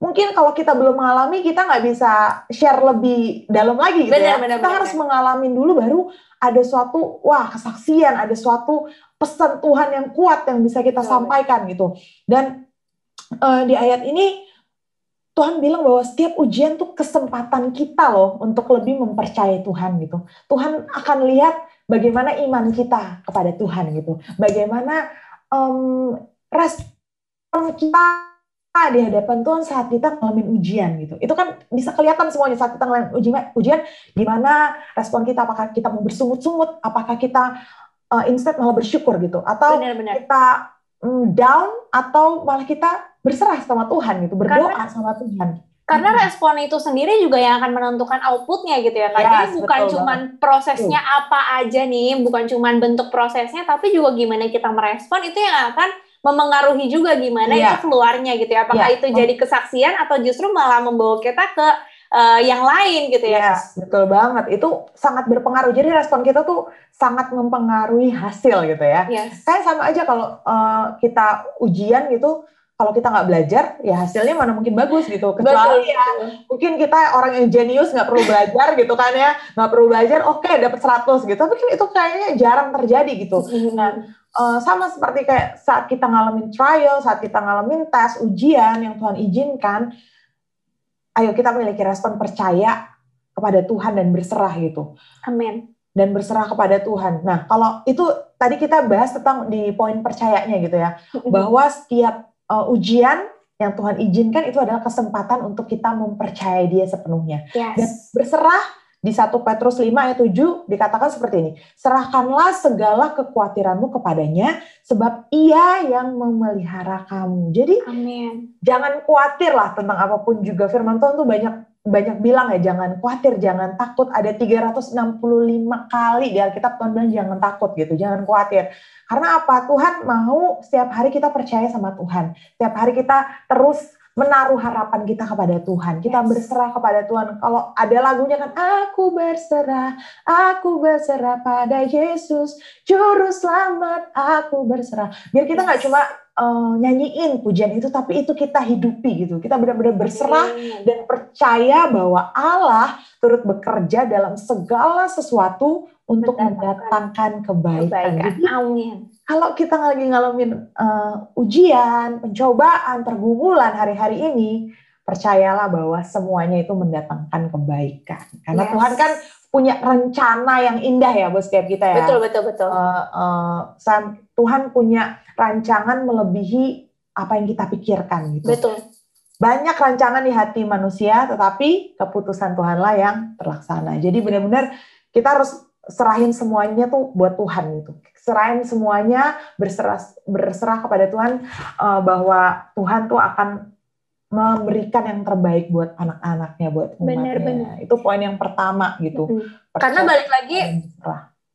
mungkin kalau kita belum mengalami kita nggak bisa share lebih dalam lagi gitu benar, ya. Benar, kita benar, harus benar. mengalami dulu baru ada suatu wah kesaksian, ada suatu pesan Tuhan yang kuat yang bisa kita benar, sampaikan gitu. Dan uh, di ayat ini Tuhan bilang bahwa setiap ujian tuh kesempatan kita loh untuk lebih mempercayai Tuhan gitu. Tuhan akan lihat bagaimana iman kita kepada Tuhan gitu. Bagaimana um, respon kita di hadapan Tuhan saat kita ngalamin ujian gitu. Itu kan bisa kelihatan semuanya saat kita ngalamin ujian, ujian gimana respon kita, apakah kita mau bersungut-sungut, apakah kita uh, instead malah bersyukur gitu, atau benar, benar. kita um, down, atau malah kita berserah sama Tuhan gitu, berdoa karena, sama Tuhan. Karena hmm. respon itu sendiri juga yang akan menentukan outputnya gitu ya kan. Yes, Jadi bukan cuma prosesnya uh. apa aja nih, bukan cuma bentuk prosesnya, tapi juga gimana kita merespon itu yang akan memengaruhi juga gimana yeah. itu keluarnya gitu ya. Apakah yeah. itu jadi kesaksian atau justru malah membawa kita ke uh, yang lain gitu ya. Yes, betul banget. Itu sangat berpengaruh. Jadi respon kita tuh sangat mempengaruhi hasil gitu ya. Yes. Kayak sama aja kalau uh, kita ujian gitu, kalau kita nggak belajar, ya hasilnya mana mungkin bagus gitu. Kecuali betul, ya mungkin kita orang yang jenius nggak perlu belajar gitu kan ya, nggak perlu belajar, oke okay, dapat 100 gitu. Tapi kan itu kayaknya jarang terjadi gitu. Nah, uh, sama seperti kayak saat kita ngalamin trial, saat kita ngalamin tes, ujian yang Tuhan izinkan, ayo kita memiliki respon percaya kepada Tuhan dan berserah gitu. Amin. Dan berserah kepada Tuhan. Nah, kalau itu tadi kita bahas tentang di poin percayanya gitu ya, bahwa setiap uh, ujian yang Tuhan izinkan itu adalah kesempatan untuk kita mempercayai Dia sepenuhnya yes. dan berserah di 1 Petrus 5 ayat 7 dikatakan seperti ini. Serahkanlah segala kekhawatiranmu kepadanya sebab ia yang memelihara kamu. Jadi Amin. jangan khawatir lah tentang apa pun juga. Firman Tuhan tuh banyak banyak bilang ya jangan khawatir, jangan takut. Ada 365 kali di Alkitab Tuhan bilang jangan takut gitu, jangan khawatir. Karena apa? Tuhan mau setiap hari kita percaya sama Tuhan. Setiap hari kita terus menaruh harapan kita kepada Tuhan. Kita yes. berserah kepada Tuhan. Kalau ada lagunya kan, aku berserah, aku berserah pada Yesus, juru selamat, aku berserah. Biar kita nggak yes. cuma uh, nyanyiin pujian itu, tapi itu kita hidupi gitu. Kita benar-benar berserah Amin. dan percaya bahwa Allah turut bekerja dalam segala sesuatu untuk mendatangkan kebaikan. kebaikan. Jadi, Amin. Kalau kita lagi ngalamin uh, ujian, pencobaan, pergumulan hari-hari ini, percayalah bahwa semuanya itu mendatangkan kebaikan. Karena yes. Tuhan kan punya rencana yang indah ya buat setiap kita ya. Betul betul betul. Uh, uh, Tuhan punya rancangan melebihi apa yang kita pikirkan gitu. Betul. Banyak rancangan di hati manusia, tetapi keputusan Tuhanlah yang terlaksana. Jadi benar-benar kita harus serahin semuanya tuh buat Tuhan gitu. Serahin semuanya berserah berserah kepada Tuhan uh, bahwa Tuhan tuh akan memberikan yang terbaik buat anak-anaknya, buat umatnya. Itu poin yang pertama gitu. Hmm. Karena balik lagi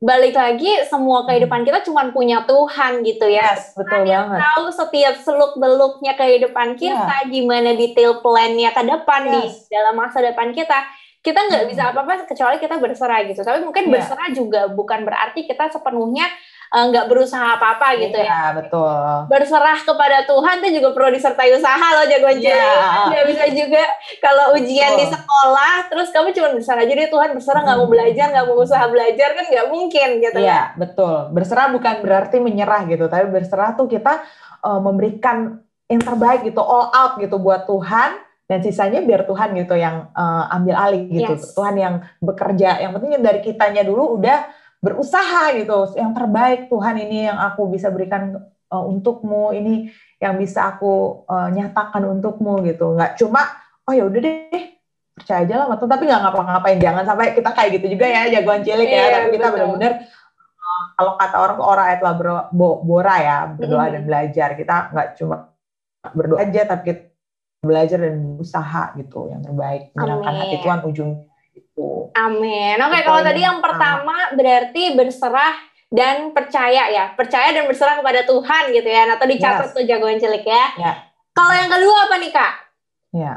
balik lagi semua kehidupan kita cuma punya Tuhan gitu ya. Yes, betul Tuhan banget. tahu setiap seluk beluknya kehidupan kita, yeah. gimana detail plannya ke depan yes. di dalam masa depan kita kita nggak hmm. bisa apa-apa kecuali kita berserah gitu. Tapi mungkin yeah. berserah juga bukan berarti kita sepenuhnya nggak uh, berusaha apa-apa gitu yeah, ya. betul. Berserah kepada Tuhan itu juga perlu disertai usaha loh jagoan yeah. Nggak bisa juga kalau ujian oh. di sekolah terus kamu cuma berserah aja deh Tuhan berserah nggak hmm. mau belajar nggak mau usaha belajar kan nggak mungkin gitu. Iya yeah, betul. Berserah bukan berarti menyerah gitu, tapi berserah tuh kita uh, memberikan yang terbaik gitu, all out gitu buat Tuhan dan sisanya biar Tuhan gitu yang uh, ambil alih gitu yes. Tuhan yang bekerja yang penting dari kitanya dulu udah berusaha gitu yang terbaik Tuhan ini yang aku bisa berikan uh, untukmu ini yang bisa aku uh, nyatakan untukmu gitu nggak cuma oh ya udah deh percaya aja lah Tuhan, tapi nggak ngapa-ngapain. Jangan sampai kita kayak gitu juga ya, jagoan cilik ya. Iya, Tapi kita benar-benar uh, kalau kata orang tuh ora et labora bo- bora ya, berdoa Mhm. dan belajar. Kita nggak cuma berdoa aja, tapi kita belajar dan berusaha gitu yang terbaik. Menyenangkan hati Tuhan ujung. Amin. Oke, Itu kalau tadi yang pertama berarti berserah dan percaya ya. Percaya dan berserah kepada Tuhan gitu ya. Nah, tadi dicatat Yes. tuh jagoan cilik ya. Ya. Kalau yang kedua apa nih, Kak? Ya.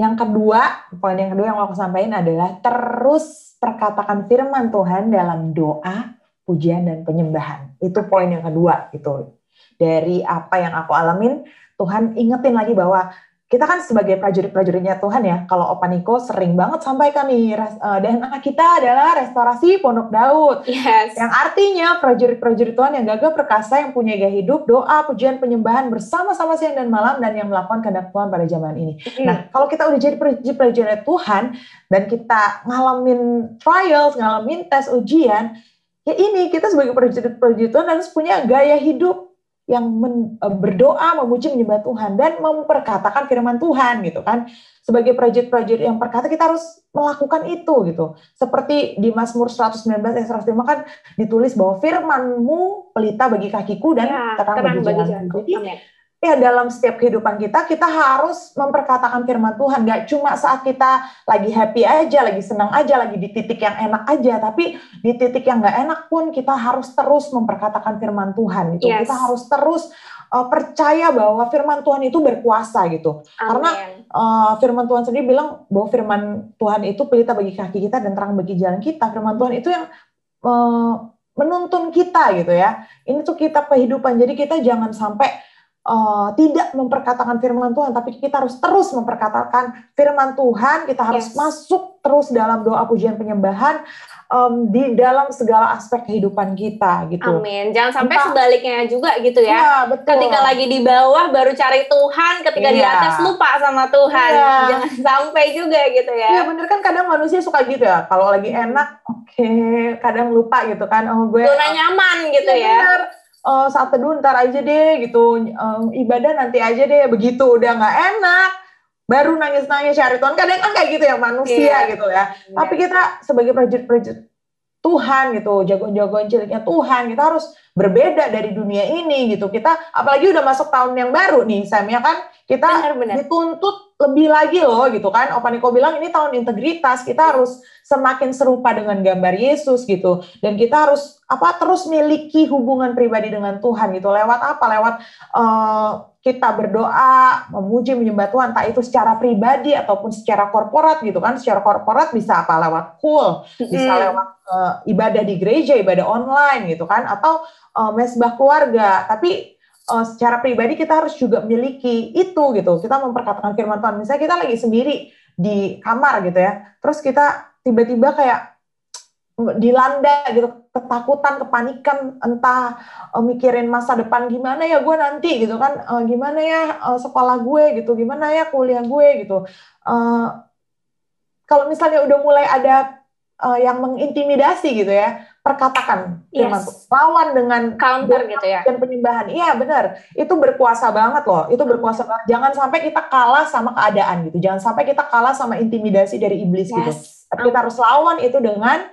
Yang kedua, poin yang kedua yang mau aku sampaikan adalah terus perkatakan firman Tuhan dalam doa, pujian dan penyembahan. Itu poin yang kedua gitu. Dari apa yang aku alamin, Tuhan ingetin lagi bahwa kita kan sebagai prajurit-prajuritnya Tuhan ya, kalau Opa Niko sering banget sampaikan nih, res- eh, DNA kita adalah restorasi Pondok Daud. Yes. Yang artinya prajurit-prajurit Tuhan yang gagah perkasa yang punya gaya hidup, doa, pujian, penyembahan bersama-sama siang dan malam dan yang melakukan kehendak Tuhan pada zaman ini. Mm. Nah, kalau kita udah jadi prajurit-prajurit Tuhan dan kita ngalamin trials, ngalamin tes ujian, ya ini kita sebagai prajurit-prajurit Tuhan harus punya gaya hidup yang men- eh, berdoa, memuji, menyembah Tuhan dan memperkatakan firman Tuhan gitu kan. Sebagai prajurit-prajurit yang perkata kita harus melakukan itu gitu. Seperti di Mazmur 119 ayat 105 kan ditulis bahwa firman-Mu pelita bagi kakiku dan Ya, terang, terang bagi jalanku. Jadi. Ya dalam setiap kehidupan kita kita harus memperkatakan firman Tuhan. Gak cuma saat kita lagi happy aja lagi senang aja lagi di titik yang enak aja tapi di titik yang nggak enak pun kita harus terus memperkatakan firman Tuhan gitu. Yes. kita harus terus uh, percaya bahwa firman Tuhan itu berkuasa gitu. Karena- Amin. Uh, firman Tuhan sendiri bilang bahwa firman Tuhan itu pelita bagi kaki kita dan terang bagi jalan kita. Firman Tuhan itu yang uh, menuntun kita gitu ya. Ini tuh kita kehidupan. Jadi kita jangan sampai uh, tidak memperkatakan firman Tuhan, tapi kita harus terus memperkatakan firman Tuhan. Kita harus Yes. masuk terus dalam doa pujian penyembahan um, di dalam segala aspek kehidupan kita gitu. Amin. Jangan sampai Entah- sebaliknya juga gitu ya. Iya, betul. Ketika lagi di bawah baru cari Tuhan, ketika di Iya. atas lupa sama Tuhan. Iya. Jangan sampai juga gitu Iya ya. bener kan kadang manusia suka gitu ya. Kalau lagi enak, oke, kadang lupa gitu kan. Oh gue Zona nyaman gitu Iya, ya. bener. Eh, saat teduh ntar aja deh gitu, Eh, ibadah nanti aja deh, begitu udah nggak enak, baru nangis-nangis cari Tuhan. Kadang kan kayak gitu ya manusia Iya. gitu ya. Tapi kita sebagai prajurit-prajurit Tuhan gitu, jagoan-jagoan ciliknya Tuhan, kita harus berbeda dari dunia ini gitu. Kita apalagi udah masuk tahun yang baru nih, Sam ya kan? Kita Benar-benar. dituntut lebih lagi loh gitu kan. Opa Niko bilang ini tahun integritas, kita harus semakin serupa dengan gambar Yesus gitu. Dan kita harus apa terus miliki hubungan pribadi dengan Tuhan gitu. Lewat apa? Lewat eh, kita berdoa, memuji, menyembah Tuhan, tak itu secara pribadi ataupun secara korporat gitu kan. Secara korporat bisa apa? Lewat cool, bisa lewat eh, ibadah di gereja, ibadah online gitu kan, atau eh, mesbah keluarga. Tapi eh, secara pribadi kita harus juga memiliki itu gitu. Kita memperkatakan firman Tuhan. Misalnya kita lagi sendiri di kamar gitu ya, terus kita tiba-tiba kayak dilanda gitu ketakutan kepanikan entah eh, mikirin masa depan gimana ya gue nanti gitu kan Eh, gimana ya eh, sekolah gue gitu gimana ya kuliah gue gitu Eh, kalau misalnya udah mulai ada eh, yang mengintimidasi gitu ya perkatakan firman Yes. Lawan dengan Counter gitu ya. dan penyembahan. Iya benar, itu berkuasa banget loh. Itu berkuasa banget. Jangan sampai kita kalah sama keadaan gitu. Jangan sampai kita kalah sama intimidasi dari iblis gitu. Yes. Tapi kita harus lawan itu dengan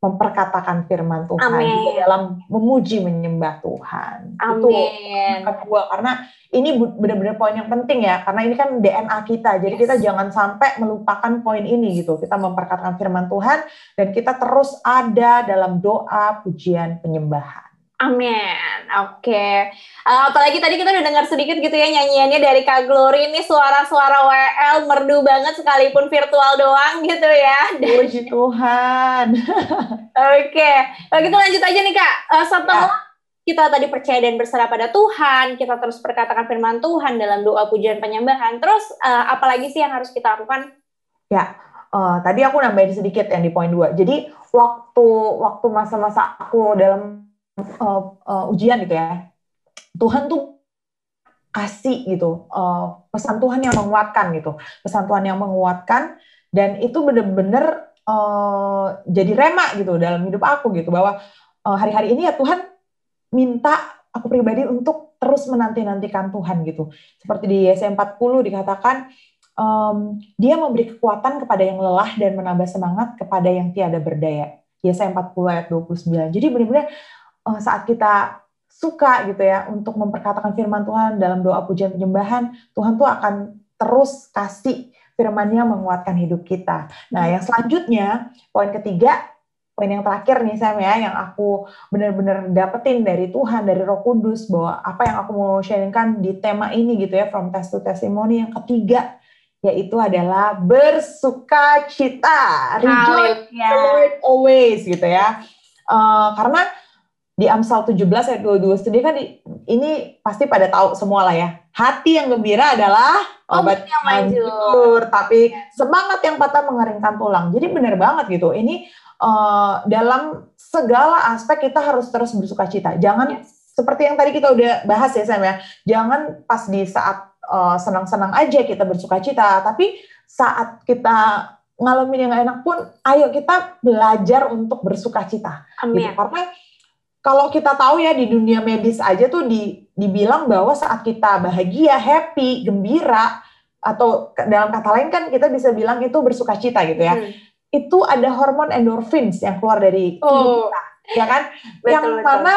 memperkatakan firman Tuhan Amin. juga dalam memuji menyembah Tuhan. Itu Amin. yang kedua karena ini benar-benar poin yang penting ya karena ini kan DNA kita. Jadi Yes. kita jangan sampai melupakan poin ini gitu. Kita memperkatakan firman Tuhan dan kita terus ada dalam doa, pujian, penyembahan. Amin. Oke. Eh, apalagi tadi kita udah dengar sedikit gitu ya nyanyiannya dari Kak Glory ini suara-suara WL merdu banget sekalipun virtual doang gitu ya. Puji Tuhan. Oke. Kalau gitu lanjut aja nih Kak. Eh, setelah Ya. kita tadi percaya dan berserah pada Tuhan, kita terus perkatakan firman Tuhan dalam doa pujian penyembahan. Terus eh, apalagi sih yang harus kita lakukan? Eh, tadi aku nambahin sedikit yang di poin 2. Jadi waktu waktu masa-masa aku dalam eh, eh, ujian gitu ya. Tuhan tuh kasih gitu eh, pesan Tuhan yang menguatkan gitu. Pesan Tuhan yang menguatkan dan itu bener-bener eh, jadi rema gitu dalam hidup aku gitu bahwa eh, hari-hari ini ya Tuhan minta aku pribadi untuk terus menanti-nantikan Tuhan gitu. Seperti di Yesaya 40 dikatakan um, dia memberi kekuatan kepada yang lelah dan menambah semangat kepada yang tiada berdaya. Yesaya 40 ayat 29. Jadi benar-benar uh, saat kita suka gitu ya untuk memperkatakan firman Tuhan dalam doa pujian penyembahan, Tuhan tuh akan terus kasih firman-Nya menguatkan hidup kita. Nah, yang selanjutnya, poin ketiga, poin yang terakhir nih Sam ya, yang aku benar-benar dapetin dari Tuhan, dari Roh Kudus bahwa apa yang aku mau sharingkan di tema ini gitu ya, from test to testimony yang ketiga yaitu adalah bersuka cita, rejoice the Lord always gitu ya. Uh, karena di Amsal 17 ayat 22 sendiri kan di, ini pasti pada tahu semua lah ya. Hati yang gembira adalah obat yang manjur, tapi semangat yang patah mengeringkan tulang. Jadi benar banget gitu. Ini uh, dalam segala aspek kita harus terus bersuka cita. Jangan yes. seperti yang tadi kita udah bahas ya Sam ya. Jangan pas di saat uh, senang-senang aja kita bersuka cita, tapi saat kita ngalamin yang enak pun, ayo kita belajar untuk bersuka cita. Amin. Gitu. Karena kalau kita tahu ya di dunia medis aja tuh di, dibilang bahwa saat kita bahagia, happy, gembira, atau dalam kata lain kan kita bisa bilang itu bersuka cita gitu ya. Hmm. Itu ada hormon endorphins yang keluar dari oh. kita, ya kan? Betul, yang betul. mana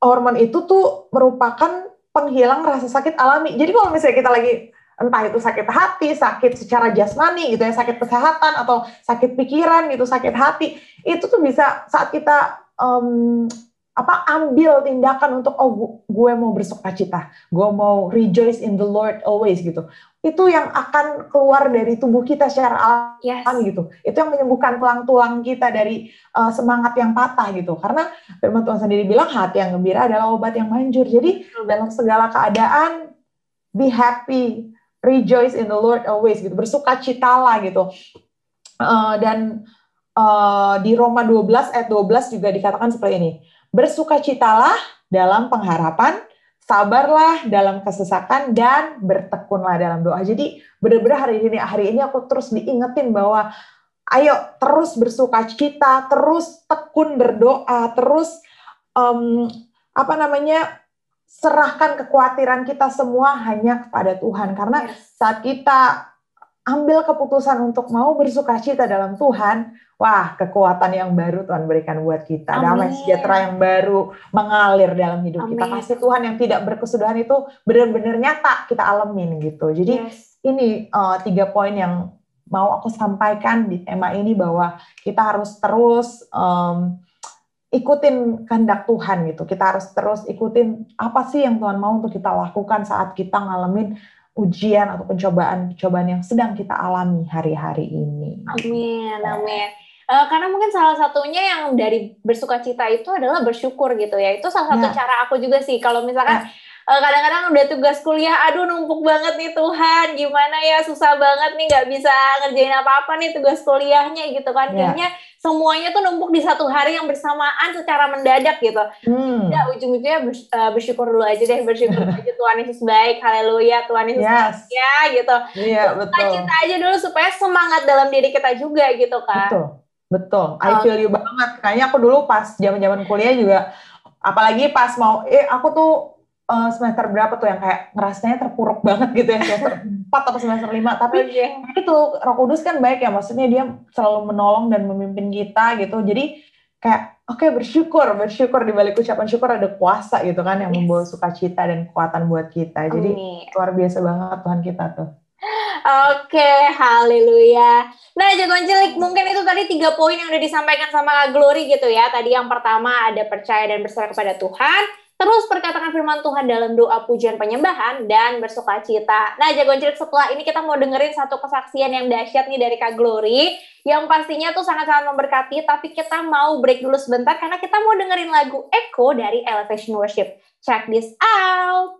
hormon itu tuh merupakan penghilang rasa sakit alami. Jadi kalau misalnya kita lagi entah itu sakit hati, sakit secara jasmani gitu ya, sakit kesehatan atau sakit pikiran gitu, sakit hati, itu tuh bisa saat kita um, apa ambil tindakan untuk oh gue mau bersuka cita, gue mau rejoice in the Lord always gitu. Itu yang akan keluar dari tubuh kita secara alami yes. gitu. Itu yang menyembuhkan tulang-tulang kita dari uh, semangat yang patah gitu. Karena firman Tuhan sendiri bilang hati yang gembira adalah obat yang manjur. Jadi dalam segala keadaan be happy, rejoice in the Lord always gitu. Bersuka citalah gitu. Uh, dan uh, di Roma 12 ayat 12 juga dikatakan seperti ini. Bersukacitalah dalam pengharapan, sabarlah dalam kesesakan dan bertekunlah dalam doa. Jadi benar-benar hari ini hari ini aku terus diingetin bahwa ayo terus bersuka cita, terus tekun berdoa, terus um, apa namanya serahkan kekhawatiran kita semua hanya kepada Tuhan karena saat kita ambil keputusan untuk mau bersuka cita dalam Tuhan, wah kekuatan yang baru Tuhan berikan buat kita. Amin. Damai sejahtera yang baru mengalir dalam hidup Amin. kita. Kasih Tuhan yang tidak berkesudahan itu benar-benar nyata kita alamin gitu. Jadi yes. ini uh, tiga poin yang mau aku sampaikan di tema ini bahwa kita harus terus um, ikutin kehendak Tuhan gitu. Kita harus terus ikutin apa sih yang Tuhan mau untuk kita lakukan saat kita ngalamin ujian atau pencobaan-pencobaan yang sedang kita alami hari-hari ini. Amin, amin. Uh, karena mungkin salah satunya yang dari bersuka cita itu adalah bersyukur gitu ya. Itu salah satu ya. cara aku juga sih. Kalau misalkan ya kadang-kadang udah tugas kuliah, aduh numpuk banget nih Tuhan, gimana ya susah banget nih nggak bisa ngerjain apa-apa nih tugas kuliahnya gitu kan. Yeah. Kayaknya semuanya tuh numpuk di satu hari yang bersamaan secara mendadak gitu. Hmm. Ya ujung-ujungnya uh, bersyukur dulu aja deh, bersyukur aja Tuhan Yesus baik, haleluya, Tuhan Yesus yes. baik ya gitu. Iya yeah, betul. Kita aja dulu supaya semangat dalam diri kita juga gitu kan. Betul. Betul, I feel you banget. Kayaknya aku dulu pas zaman-zaman kuliah juga, apalagi pas mau, eh aku tuh uh, semester berapa tuh yang kayak ngerasanya terpuruk banget gitu ya semester 4 atau semester 5 tapi okay. itu Roh Kudus kan baik ya maksudnya dia selalu menolong dan memimpin kita gitu jadi kayak oke okay, bersyukur bersyukur di balik ucapan syukur ada kuasa gitu kan yang yes. membawa sukacita dan kekuatan buat kita jadi Amin. luar biasa banget Tuhan kita tuh Oke, okay, haleluya. Nah, jagoan cilik, mungkin itu tadi tiga poin yang udah disampaikan sama Kak Glory gitu ya. Tadi yang pertama ada percaya dan berserah kepada Tuhan. Terus perkatakan firman Tuhan dalam doa pujian penyembahan dan bersuka cita. Nah, jagoan cilik setelah ini kita mau dengerin satu kesaksian yang dahsyat nih dari Kak Glory. Yang pastinya tuh sangat-sangat memberkati, tapi kita mau break dulu sebentar karena kita mau dengerin lagu Echo dari Elevation Worship. Check this out!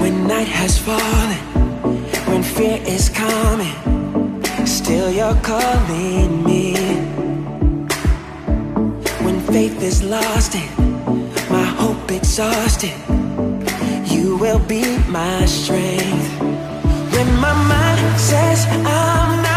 When night has fallen fear is coming, still you're calling me. When faith is lost and my hope exhausted, you will be my strength. When my mind says I'm not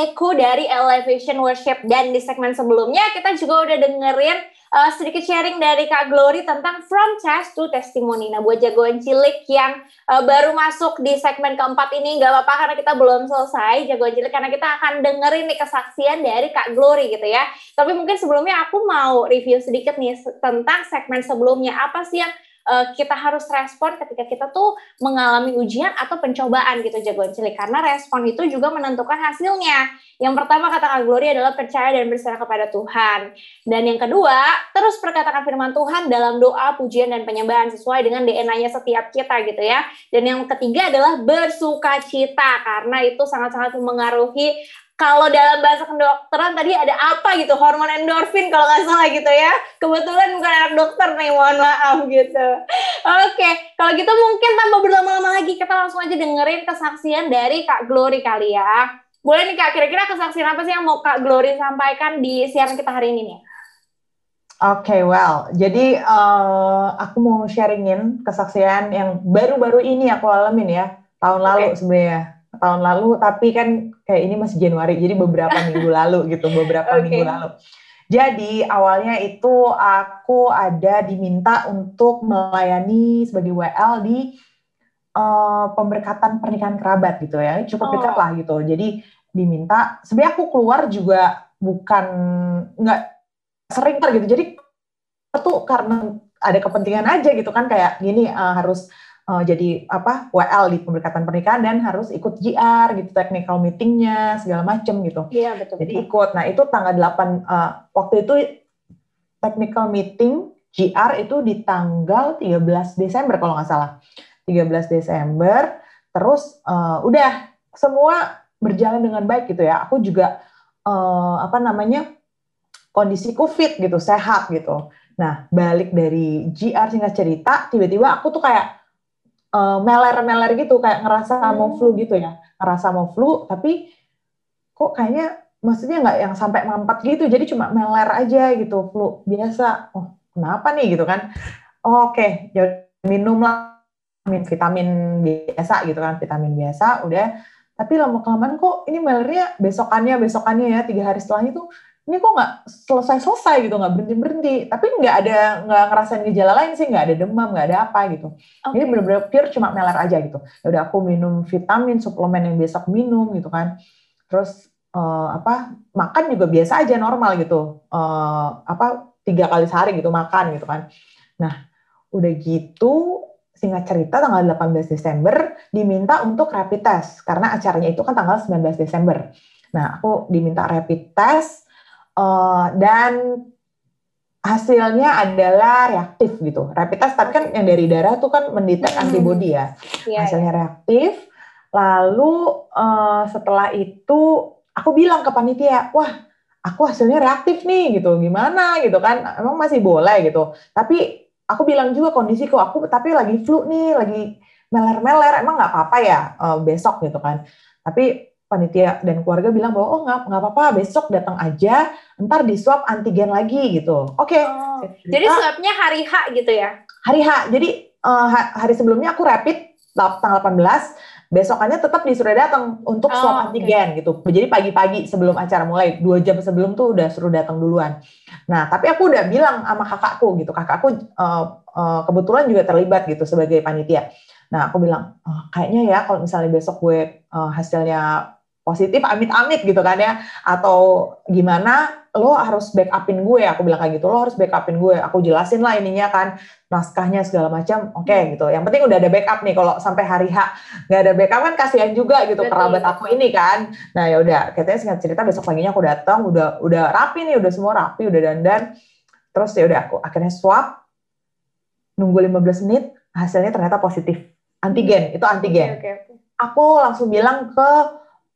echo dari Elevation Worship. Dan di segmen sebelumnya kita juga udah dengerin uh, sedikit sharing dari Kak Glory tentang From Test to Testimony. Nah, buat Jagoan Cilik yang uh, baru masuk di segmen keempat ini, nggak apa-apa karena kita belum selesai Jagoan Cilik. Karena kita akan dengerin nih kesaksian dari Kak Glory gitu ya. Tapi mungkin sebelumnya aku mau review sedikit nih tentang segmen sebelumnya. Apa sih yang uh, kita harus respon ketika kita tuh mengalami ujian atau pencobaan gitu jagoan cilik karena respon itu juga menentukan hasilnya. Yang pertama kata Kak Glory adalah percaya dan berserah kepada Tuhan. Dan yang kedua, terus perkatakan firman Tuhan dalam doa, pujian dan penyembahan sesuai dengan DNA-nya setiap kita gitu ya. Dan yang ketiga adalah bersuka cita karena itu sangat-sangat memengaruhi kalau dalam bahasa kedokteran tadi ada apa gitu? Hormon endorfin kalau nggak salah gitu ya. Kebetulan bukan anak dokter nih mohon maaf gitu. Oke kalau gitu mungkin tanpa berlama-lama lagi kita langsung aja dengerin kesaksian dari Kak Glory kali ya. Boleh nih Kak kira-kira kesaksian apa sih yang mau Kak Glory sampaikan di siaran kita hari ini nih? Oke, well, jadi uh, aku mau sharingin kesaksian yang baru-baru ini aku alamin ya, tahun lalu Oke. sebenarnya, tahun lalu, tapi kan kayak ini masih Januari, jadi beberapa minggu lalu gitu, beberapa Oke. minggu lalu. Jadi awalnya itu aku ada diminta untuk melayani sebagai WL di uh, pemberkatan pernikahan kerabat gitu ya, Oh. cukup dekat lah gitu. Jadi diminta, sebenarnya aku keluar juga bukan nggak sering kan gitu. Jadi itu karena ada kepentingan aja gitu kan kayak gini uh, harus uh, jadi apa WL di pemberkatan pernikahan dan harus ikut GR gitu technical meetingnya segala macem gitu. iya betul Jadi ikut. Nah, itu tanggal 8 uh, waktu itu technical meeting GR itu di tanggal 13 Desember kalau nggak salah. 13 Desember. Terus uh, udah semua berjalan dengan baik gitu ya. Aku juga uh, apa namanya? kondisiku fit gitu, sehat gitu. Nah, balik dari GR singkat cerita, tiba-tiba aku tuh kayak uh, meler-meler gitu, kayak ngerasa mau Hmm. flu gitu ya. Ngerasa mau flu, tapi kok kayaknya maksudnya nggak yang sampai mampat gitu jadi cuma meler aja gitu flu biasa oh kenapa nih gitu kan. Oh, Oke, okay. ya minum lah vitamin vitamin biasa gitu kan, vitamin biasa udah. Tapi lama kelamaan kok ini melernya besokannya besokannya ya tiga hari setelahnya tuh ini kok nggak selesai-selesai gitu, nggak berhenti-berhenti. Tapi nggak ada, nggak ngerasain gejala lain sih, nggak ada demam, nggak ada apa gitu. Okay. Ini bener-bener pure cuma meler aja gitu. Ya udah aku minum vitamin, suplemen yang besok minum gitu kan. Terus uh, apa makan juga biasa aja normal gitu. Uh, apa tiga kali sehari gitu makan gitu kan. Nah udah gitu singkat cerita tanggal 18 Desember diminta untuk rapid test karena acaranya itu kan tanggal 19 Desember. Nah, aku diminta rapid test uh, dan hasilnya adalah reaktif gitu. Rapid test tapi kan yang dari darah tuh kan mendetek hmm. antibody ya. Yeah, hasilnya reaktif. Lalu uh, setelah itu aku bilang ke panitia, "Wah, aku hasilnya reaktif nih gitu. Gimana gitu kan? Emang masih boleh gitu." Tapi aku bilang juga kondisiku aku tapi lagi flu nih, lagi meler-meler. Emang nggak apa-apa ya uh, besok gitu kan. Tapi panitia dan keluarga bilang bahwa oh nggak nggak apa-apa besok datang aja ntar di swab antigen lagi gitu. Oke okay. oh, jadi swabnya hari H gitu ya? Hari H jadi uh, hari sebelumnya aku rapid tanggal 18 besokannya tetap disuruh datang untuk swab oh, antigen okay. gitu. Jadi pagi-pagi sebelum acara mulai dua jam sebelum tuh udah suruh datang duluan. Nah tapi aku udah bilang sama kakakku gitu kakakku uh, uh, kebetulan juga terlibat gitu sebagai panitia. Nah, aku bilang, oh, kayaknya ya kalau misalnya besok gue uh, hasilnya positif amit-amit gitu kan ya. Atau gimana lo harus backupin gue. Aku bilang kayak gitu lo harus backupin gue. Aku jelasin lah ininya kan naskahnya segala macam. Oke okay, gitu. Yang penting udah ada backup nih. Kalau sampai hari H nggak ada backup kan kasihan juga gitu Betul. kerabat aku ini kan. Nah ya udah. Katanya singkat cerita besok paginya aku datang. Udah udah rapi nih udah semua rapi udah dandan. Terus ya udah aku akhirnya swab. Nunggu 15 menit hasilnya ternyata positif. Antigen itu antigen. Okay, okay, okay. aku langsung bilang ke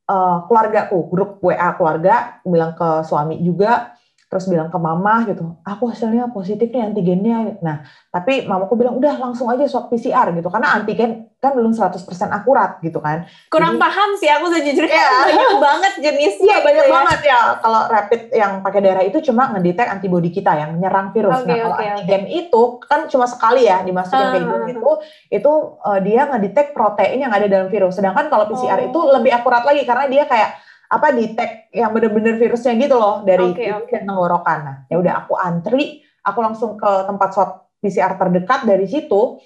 uh, keluargaku, grup WA keluarga, bilang ke suami juga, terus bilang ke mama gitu, aku hasilnya positif nih antigennya. Nah, tapi mamaku bilang udah langsung aja swab PCR gitu, karena antigen kan belum 100% akurat gitu kan. Kurang Jadi, paham sih aku sejujurnya ya. banyak banget jenisnya. Iya, banyak ya. banget ya. Kalau rapid yang pakai darah itu cuma ngedetek antibodi kita yang menyerang virus. Okay, nah, kalau okay, antigen okay. itu kan cuma sekali ya dimasukin uh, kayak gitu, itu, itu uh, dia ngedetek protein yang ada dalam virus. Sedangkan kalau PCR oh. itu lebih akurat lagi karena dia kayak apa di tag yang bener-bener virusnya gitu loh dari okay, okay. tenggorokan. Nah, ya udah aku antri, aku langsung ke tempat swab PCR terdekat dari situ.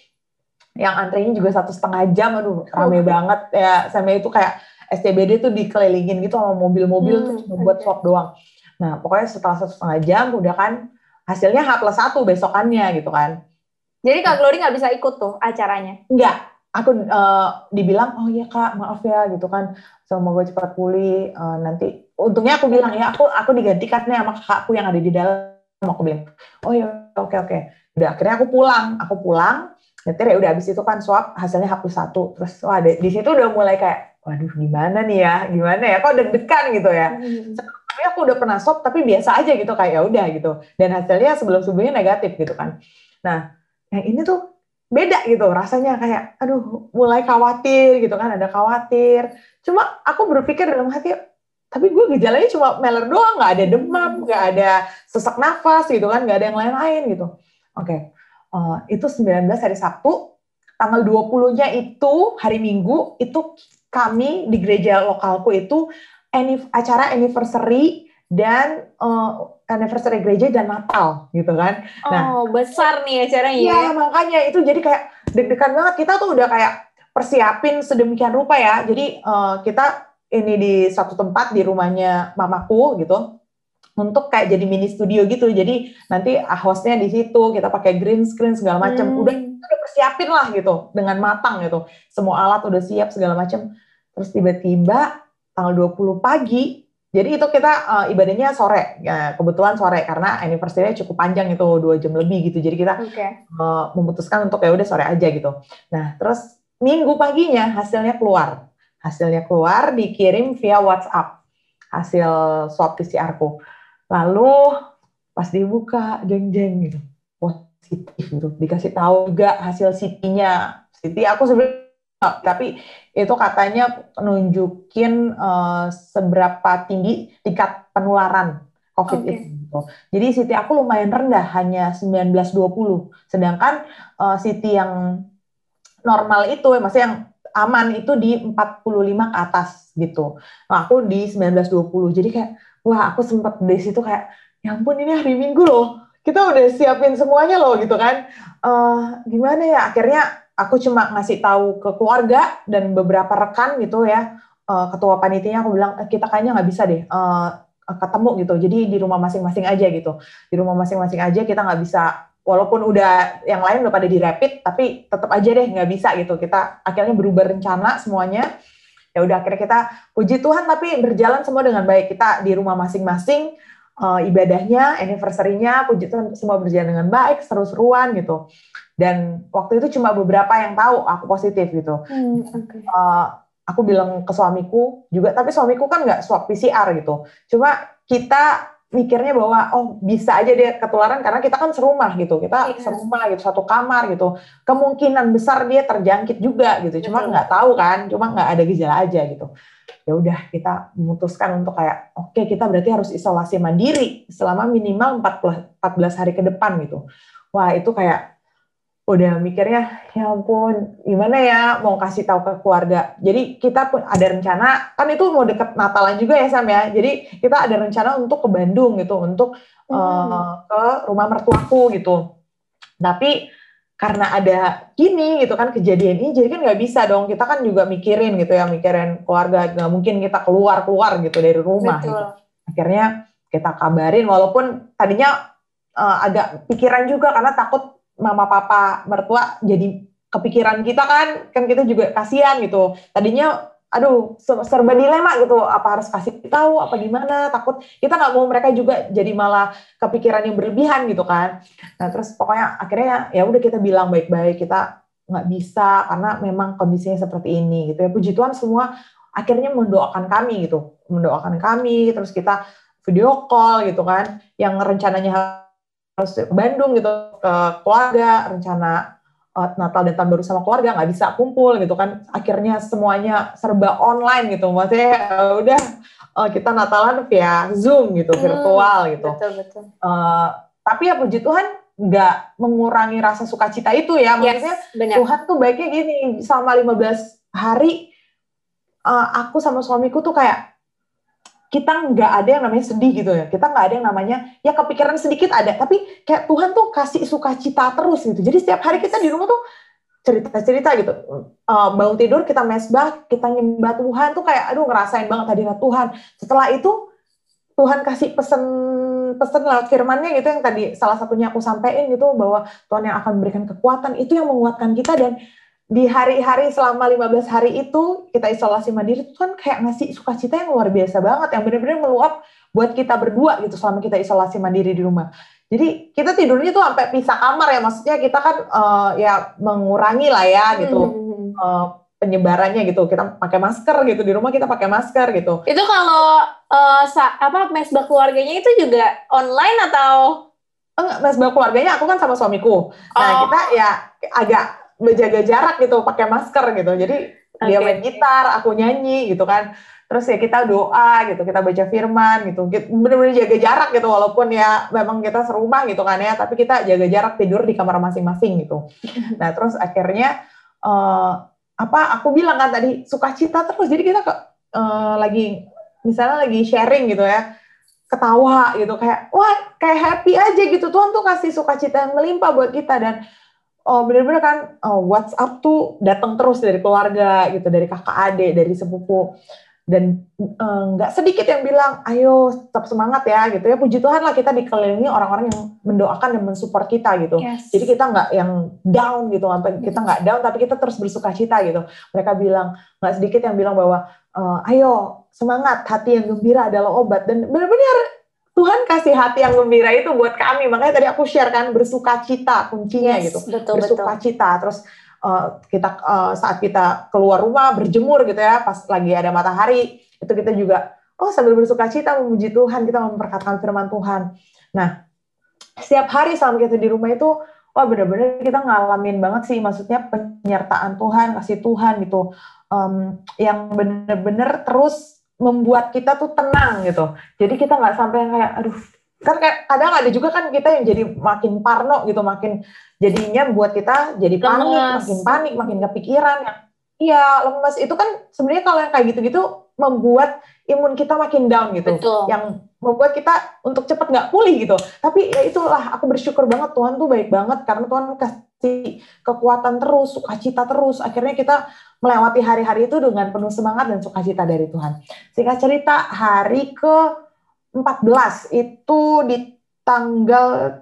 Yang antrinya juga satu setengah jam, aduh rame oh. banget ya. Sampai itu kayak SCBD tuh dikelilingin gitu sama mobil-mobil hmm, tuh cuma buat swab doang. Nah pokoknya setelah satu setengah jam udah kan hasilnya H plus satu besokannya gitu kan. Jadi Kak Glory nggak bisa ikut tuh acaranya? Enggak, aku uh, dibilang oh iya kak maaf ya gitu kan. Semoga cepat pulih uh, nanti. Untungnya aku bilang ya aku aku digantikan nih sama kakakku yang ada di dalam aku bilang. Oh iya oke okay, oke. Okay. udah akhirnya aku pulang aku pulang nanti ya udah habis itu kan swab hasilnya hapus satu. Terus wah di, di situ udah mulai kayak waduh gimana nih ya gimana ya kok deg-degan gitu ya. Hmm. tapi aku udah pernah swab tapi biasa aja gitu kayak ya udah gitu. Dan hasilnya sebelum sebelumnya negatif gitu kan. Nah yang ini tuh beda gitu rasanya kayak aduh mulai khawatir gitu kan ada khawatir cuma aku berpikir dalam hati tapi gue gejalanya cuma meler doang nggak ada demam nggak ada sesak nafas gitu kan nggak ada yang lain-lain gitu oke okay. uh, eh, itu 19 hari Sabtu tanggal 20-nya itu hari Minggu itu kami di gereja lokalku itu acara anniversary dan uh, anniversary gereja dan Natal gitu kan. Nah, oh, besar nih acaranya. Iya, ya. makanya itu jadi kayak deg-degan banget. Kita tuh udah kayak persiapin sedemikian rupa ya. Jadi uh, kita ini di satu tempat di rumahnya mamaku gitu untuk kayak jadi mini studio gitu. Jadi nanti hostnya di situ, kita pakai green screen segala macam. Hmm. Udah udah persiapin lah gitu dengan matang gitu. Semua alat udah siap segala macam. Terus tiba-tiba tanggal 20 pagi jadi itu kita uh, ibadahnya sore, ya, kebetulan sore karena anniversary cukup panjang itu dua jam lebih gitu. Jadi kita okay. uh, memutuskan untuk ya udah sore aja gitu. Nah terus minggu paginya hasilnya keluar, hasilnya keluar dikirim via WhatsApp hasil swab PCR-ku. Lalu pas dibuka jeng-jeng gitu positif gitu, dikasih tahu juga hasil CT-nya. CT aku sebenarnya tapi itu katanya nunjukin uh, seberapa tinggi tingkat penularan COVID okay. itu. gitu. Jadi CT aku lumayan rendah, hanya 19-20. Sedangkan uh, CT yang normal itu, maksudnya yang aman itu di 45 ke atas gitu. Nah, aku di 19-20. Jadi kayak, wah aku sempat di situ kayak, ya ampun ini hari Minggu loh. Kita udah siapin semuanya loh gitu kan. Uh, gimana ya, akhirnya aku cuma ngasih tahu ke keluarga dan beberapa rekan gitu ya. Uh, ketua panitinya aku bilang, eh, kita kayaknya nggak bisa deh. Uh, ketemu gitu. Jadi di rumah masing-masing aja gitu. Di rumah masing-masing aja kita nggak bisa walaupun udah yang lain udah pada di rapid tapi tetap aja deh nggak bisa gitu kita akhirnya berubah rencana semuanya ya udah akhirnya kita puji Tuhan tapi berjalan semua dengan baik kita di rumah masing-masing uh, ibadahnya anniversary-nya puji Tuhan semua berjalan dengan baik seru-seruan gitu. Dan waktu itu cuma beberapa yang tahu aku positif gitu. Hmm, okay. uh, aku bilang ke suamiku juga tapi suamiku kan nggak swab PCR gitu. Cuma kita mikirnya bahwa oh bisa aja dia ketularan karena kita kan serumah gitu. Kita iya. serumah gitu satu kamar gitu. Kemungkinan besar dia terjangkit juga gitu. Cuma nggak tahu kan cuma nggak ada gejala aja gitu ya udah kita memutuskan untuk kayak oke okay, kita berarti harus isolasi mandiri selama minimal 14 14 hari ke depan gitu. Wah itu kayak udah mikirnya ya ampun gimana ya mau kasih tahu ke keluarga. Jadi kita pun ada rencana kan itu mau deket Natalan juga ya Sam ya. Jadi kita ada rencana untuk ke Bandung gitu untuk hmm. uh, ke rumah mertuaku gitu. Tapi karena ada gini gitu kan kejadian ini jadi kan nggak bisa dong. Kita kan juga mikirin gitu ya mikirin keluarga. Nggak mungkin kita keluar keluar gitu dari rumah gitu. akhirnya kita kabarin walaupun tadinya uh, agak pikiran juga karena takut mama papa mertua jadi kepikiran kita kan. Kan kita juga kasihan gitu. Tadinya aduh serba dilema gitu apa harus kasih tahu apa gimana takut. Kita nggak mau mereka juga jadi malah kepikiran yang berlebihan gitu kan. Nah terus pokoknya akhirnya ya udah kita bilang baik-baik kita nggak bisa karena memang kondisinya seperti ini gitu ya. Puji Tuhan semua akhirnya mendoakan kami gitu mendoakan kami terus kita video call gitu kan yang rencananya harus ke Bandung gitu ke keluarga rencana Natal dan tahun baru sama keluarga nggak bisa kumpul gitu kan. Akhirnya semuanya serba online gitu. Maksudnya uh, udah uh, kita Natalan via Zoom gitu hmm, virtual gitu. betul betul. Uh, tapi ya puji Tuhan nggak mengurangi rasa sukacita itu ya. Maksudnya yes, Tuhan tuh baiknya gini selama 15 hari uh, aku sama suamiku tuh kayak kita nggak ada yang namanya sedih gitu ya. Kita nggak ada yang namanya ya kepikiran sedikit ada, tapi kayak Tuhan tuh kasih sukacita terus gitu. Jadi setiap hari kita di rumah tuh cerita-cerita gitu. Uh, bangun tidur kita mesbah, kita nyembah Tuhan tuh kayak aduh ngerasain banget hadirat Tuhan. Setelah itu Tuhan kasih pesen pesen lewat firmannya gitu yang tadi salah satunya aku sampaikan gitu bahwa Tuhan yang akan memberikan kekuatan itu yang menguatkan kita dan di hari-hari selama 15 hari itu kita isolasi mandiri itu kan kayak ngasih sukacita yang luar biasa banget yang benar-benar meluap buat kita berdua gitu selama kita isolasi mandiri di rumah. Jadi kita tidurnya tuh sampai pisah kamar ya maksudnya kita kan uh, ya mengurangi lah ya gitu hmm. uh, penyebarannya gitu. Kita pakai masker gitu di rumah kita pakai masker gitu. Itu kalau uh, apa mesbah keluarganya itu juga online atau enggak mesbah keluarganya aku kan sama suamiku. Nah, oh. kita ya agak menjaga jarak gitu pakai masker gitu. Jadi okay. dia main gitar aku nyanyi gitu kan. Terus ya kita doa gitu kita baca firman gitu. Bener-bener jaga jarak gitu walaupun ya memang kita serumah gitu kan ya tapi kita jaga jarak tidur di kamar masing-masing gitu. Nah terus akhirnya uh, apa aku bilang kan tadi sukacita terus. Jadi kita ke, uh, lagi misalnya lagi sharing gitu ya ketawa gitu kayak wah kayak happy aja gitu. Tuhan tuh kasih sukacita yang melimpah buat kita. Dan oh bener-bener kan oh, WhatsApp tuh datang terus dari keluarga gitu, dari kakak adik, dari sepupu. Dan eh, nggak uh, sedikit yang bilang ayo tetap semangat ya gitu ya. Puji Tuhan lah kita dikelilingi orang-orang yang mendoakan dan mensupport kita gitu. Yes. jadi kita nggak yang down gitu sampai kita nggak down tapi kita terus bersuka cita gitu. Mereka bilang nggak sedikit yang bilang bahwa uh, ayo semangat hati yang gembira adalah obat. Dan benar-benar Tuhan kasih hati yang gembira itu buat kami. Makanya tadi aku share kan bersuka cita kuncinya yes, gitu. Betul, bersuka betul. cita. Terus uh, kita uh, saat kita keluar rumah berjemur gitu ya, pas lagi ada matahari, itu kita juga oh sambil bersuka cita memuji Tuhan, kita memperkatakan firman Tuhan. Nah, setiap hari selama kita di rumah itu wah benar-benar kita ngalamin banget sih maksudnya penyertaan Tuhan, kasih Tuhan gitu. Um, yang benar-benar terus membuat kita tuh tenang gitu. Jadi kita nggak sampai yang kayak, aduh kan kadang ada juga kan kita yang jadi makin parno gitu makin jadinya buat kita jadi panik Lemes. makin panik makin kepikiran iya lemes itu kan sebenarnya kalau yang kayak gitu-gitu membuat imun kita makin down gitu Betul. yang membuat kita untuk cepet nggak pulih gitu. Tapi ya itulah aku bersyukur banget Tuhan tuh baik banget karena Tuhan kasih kekuatan terus sukacita terus. Akhirnya kita melewati hari-hari itu dengan penuh semangat dan sukacita dari Tuhan. Singkat cerita hari ke 14 itu di tanggal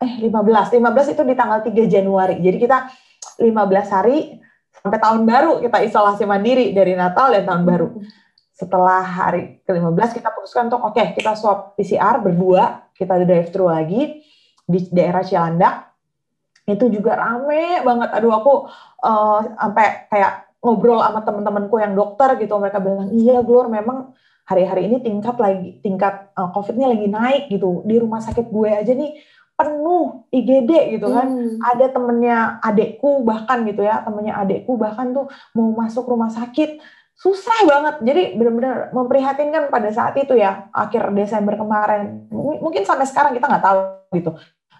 eh 15 15 itu di tanggal 3 Januari. Jadi kita 15 hari sampai tahun baru kita isolasi mandiri dari Natal dan tahun baru setelah hari ke-15 kita putuskan untuk oke kita swab PCR berdua, kita drive thru lagi di daerah Cilandak. Itu juga rame banget. Aduh aku eh, sampai kayak ngobrol sama teman-temanku yang dokter gitu, mereka bilang, "Iya, Glor, memang hari-hari ini tingkat lagi tingkat eh, COVID-nya lagi naik gitu. Di rumah sakit gue aja nih penuh IGD gitu kan." Hmm. ada temennya adekku bahkan gitu ya temennya adekku bahkan tuh mau masuk rumah sakit susah banget. Jadi benar-benar memprihatinkan pada saat itu ya akhir Desember kemarin. Mungkin, mungkin sampai sekarang kita nggak tahu gitu.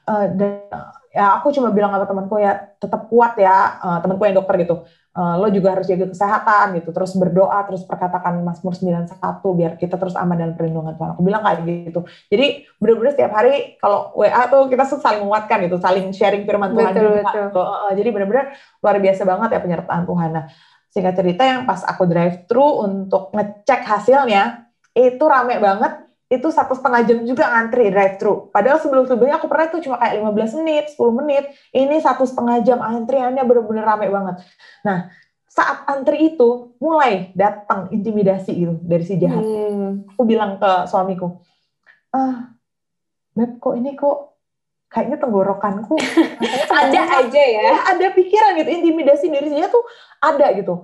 Eh, dan ya aku cuma bilang sama temanku ya tetap kuat ya eh, temanku yang dokter gitu. Eh, lo juga harus jaga kesehatan gitu. Terus berdoa terus perkatakan Mazmur 91 biar kita terus aman dalam perlindungan Tuhan. Aku bilang kayak gitu. Jadi benar-benar setiap hari kalau WA tuh kita saling menguatkan gitu saling sharing firman Tuhan Betul, juga. betul. gitu. Eh, jadi benar-benar luar biasa banget ya penyertaan Tuhan. Nah singkat cerita yang pas aku drive thru untuk ngecek hasilnya itu rame banget. Itu satu setengah jam juga ngantri drive thru padahal sebelum sebelumnya aku pernah itu cuma kayak 15 menit 10 menit. Ini satu setengah jam antriannya bener-bener rame banget. Nah saat antri itu mulai datang intimidasi gitu dari si jahat. Hmm. aku bilang ke suamiku ah Beb kok ini kok kayaknya tenggorokanku Ada tenggorokan." aja ya. ya ada pikiran gitu intimidasi dia tuh ada gitu.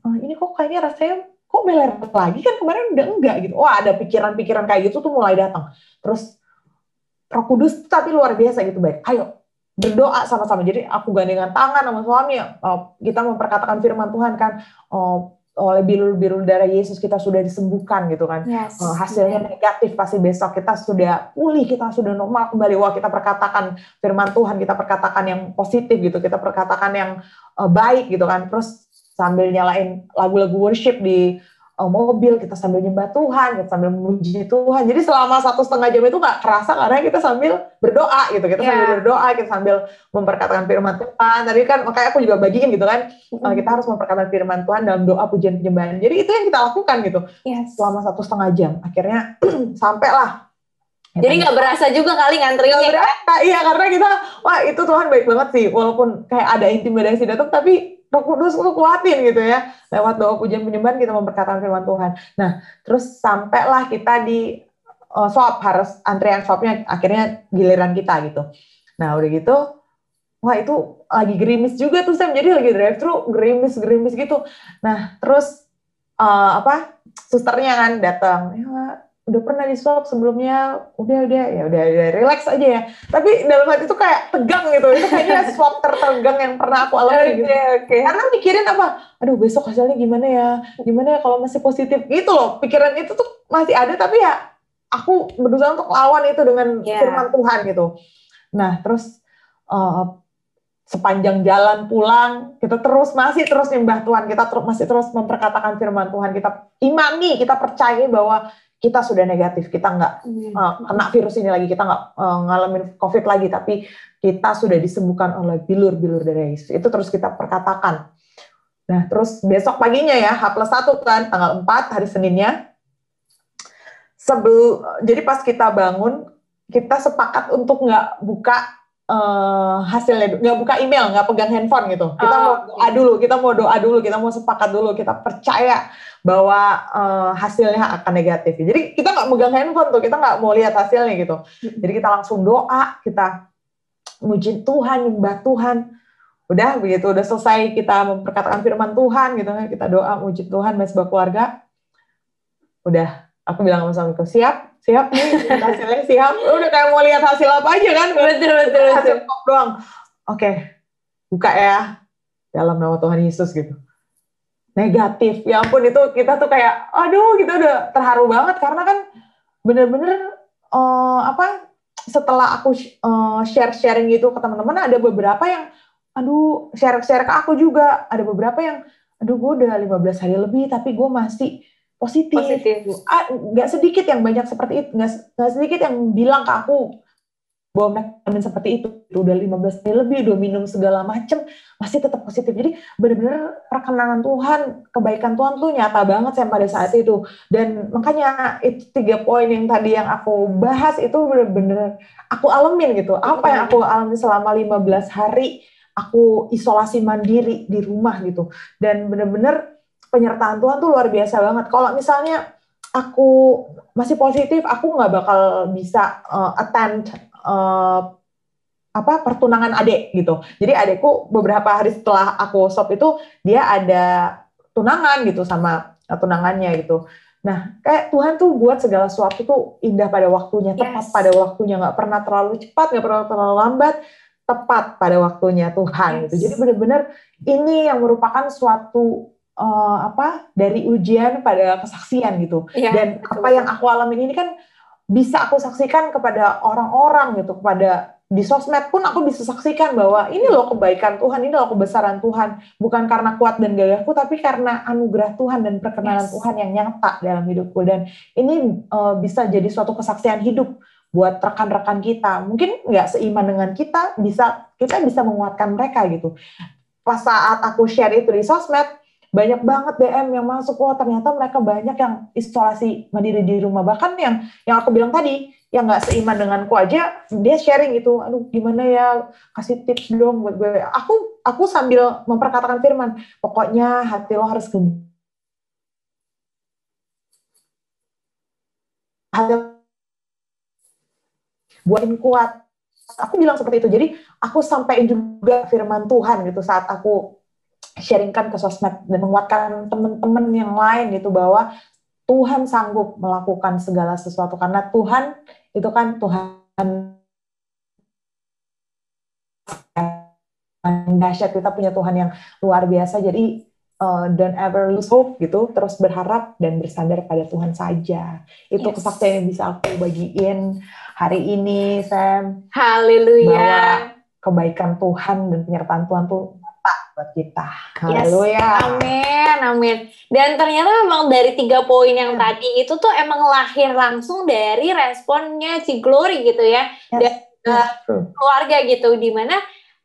"Ah, ini kok kayaknya rasanya kok meler lagi? Kan kemarin udah enggak gitu. Wah ada pikiran-pikiran kayak gitu tuh mulai datang. Terus Roh Kudus tapi luar biasa gitu baik ayo berdoa sama-sama. Jadi aku gandengan tangan sama suami oh, kita memperkatakan firman Tuhan kan oh, oleh bilur-bilur darah Yesus kita sudah disembuhkan gitu kan. Yes. Eh, hasilnya negatif pasti besok kita sudah pulih kita sudah normal kembali. Wah kita perkatakan firman Tuhan kita perkatakan yang positif gitu kita perkatakan yang eh, baik gitu kan. Terus sambil nyalain lagu-lagu worship di mobil kita sambil nyembah Tuhan kita sambil memuji Tuhan jadi selama satu setengah jam itu nggak kerasa karena kita sambil berdoa gitu kita sambil Ya. berdoa kita sambil memperkatakan firman Tuhan tadi kan makanya aku juga bagiin gitu kan eh, kita harus memperkatakan firman Tuhan dalam doa pujian penyembahan jadi itu yang kita lakukan gitu Yes. selama satu setengah jam. Akhirnya sampailah. Jadi nggak berasa juga kali ngantrinya. Nggak berasa, iya karena kita, wah itu Tuhan baik banget sih. Walaupun kayak ada intimidasi datang, tapi Roh Kudus tuh kuatin gitu ya. Lewat doa pujian penyembahan kita memperkatakan firman Tuhan. Nah, terus sampailah kita di uh, swab, harus antrian swabnya akhirnya giliran kita gitu. Nah, udah gitu, wah itu lagi gerimis juga tuh Sam. Jadi lagi drive thru gerimis-gerimis gitu. Nah, terus uh, apa? Susternya kan datang. Ya, udah pernah di swab sebelumnya udah udah ya udah udah relax aja ya. Tapi dalam hati itu kayak tegang gitu. Itu kayaknya swab tertegang yang pernah aku alami gitu. Oke. karena mikirin apa? Aduh besok hasilnya gimana ya? Gimana ya kalau masih positif? Gitu loh. Pikiran itu tuh masih ada tapi ya aku berusaha untuk lawan itu dengan Ya. firman Tuhan gitu. Nah terus eh, sepanjang jalan pulang kita terus masih terus nyembah Tuhan. Kita terus masih terus memperkatakan firman Tuhan. Kita imani kita percaya bahwa kita sudah negatif kita nggak uh, kena virus ini lagi kita nggak uh, ngalamin covid lagi tapi kita sudah disembuhkan oleh bilur-bilur dari Yesus. Itu terus kita perkatakan. Nah terus besok paginya ya H plus satu kan tanggal 4 hari Seninnya. Sebelum jadi pas kita bangun kita sepakat untuk nggak buka uh, hasilnya nggak buka email nggak pegang handphone gitu kita Oh, mau doa dulu kita mau doa dulu kita mau sepakat dulu kita percaya bahwa eh, hasilnya akan negatif. Jadi kita nggak megang handphone tuh, kita nggak mau lihat hasilnya gitu. Jadi kita langsung doa, kita muji Tuhan, nyembah Tuhan. Udah begitu, udah selesai kita memperkatakan firman Tuhan gitu kan, kita doa muji Tuhan, mesbah keluarga. Udah, aku bilang sama suamiku, siap, siap nih, hasilnya siap. Udah kayak mau lihat hasil apa aja kan? Betul betul hasil betul. doang. Oke, buka ya dalam nama Tuhan Yesus gitu. Negatif, ya ampun itu kita tuh kayak, aduh kita udah terharu banget karena kan bener-bener uh, apa setelah aku uh, share sharing gitu ke teman-teman ada beberapa yang aduh share share ke aku juga ada beberapa yang aduh gue udah 15 hari lebih tapi gue masih positif. Positif. Ah, nggak sedikit yang banyak seperti itu, nggak nggak sedikit yang bilang ke aku bahwa mereka seperti itu udah 15 hari lebih udah minum segala macem masih tetap positif jadi benar-benar perkenanan Tuhan kebaikan Tuhan tuh nyata banget saya pada saat itu dan makanya itu tiga poin yang tadi yang aku bahas itu benar-benar aku alamin gitu apa yang aku alami selama 15 hari aku isolasi mandiri di rumah gitu dan benar-benar penyertaan Tuhan tuh luar biasa banget kalau misalnya aku masih positif aku nggak bakal bisa uh, attend uh, apa pertunangan adik gitu. Jadi adekku beberapa hari setelah aku stop itu dia ada tunangan gitu sama tunangannya gitu. Nah, kayak Tuhan tuh buat segala sesuatu tuh indah pada waktunya, tepat yes. pada waktunya, nggak pernah terlalu cepat, nggak pernah terlalu lambat, tepat pada waktunya Tuhan yes. gitu. Jadi benar-benar ini yang merupakan suatu uh, apa dari ujian pada kesaksian gitu. Ya, Dan betul. apa yang aku alami ini kan bisa aku saksikan kepada orang-orang gitu, kepada di sosmed pun aku bisa saksikan bahwa ini loh kebaikan Tuhan, ini loh kebesaran Tuhan, bukan karena kuat dan gagahku, tapi karena anugerah Tuhan dan perkenanan yes. Tuhan yang nyata dalam hidupku dan ini uh, bisa jadi suatu kesaksian hidup buat rekan-rekan kita. Mungkin nggak seiman dengan kita, bisa kita bisa menguatkan mereka gitu. Pas saat aku share itu di sosmed, banyak banget DM yang masuk oh ternyata mereka banyak yang isolasi mandiri di rumah. Bahkan yang yang aku bilang tadi yang nggak seiman denganku aja dia sharing itu aduh gimana ya kasih tips dong buat gue. Aku aku sambil memperkatakan firman pokoknya hati lo harus gemuk buatin kuat. Aku bilang seperti itu. Jadi aku sampaikan juga firman Tuhan gitu saat aku sharingkan ke sosmed dan menguatkan teman-teman yang lain gitu bahwa Tuhan sanggup melakukan segala sesuatu karena Tuhan itu kan Tuhan dahsyat. Kita punya Tuhan yang luar biasa. Jadi uh, don't ever lose hope gitu. Terus berharap dan bersandar pada Tuhan saja. Itu yes. kesaksian yang bisa aku bagiin hari ini Sam. Haleluya. Bahwa kebaikan Tuhan dan penyertaan Tuhan tuh buat kita. Haleluya. Yes. Amin, amin. Dan ternyata memang dari tiga poin yang hmm. tadi itu tuh emang lahir langsung dari responnya si Glory gitu ya. Yes. Dan uh, keluarga gitu, di mana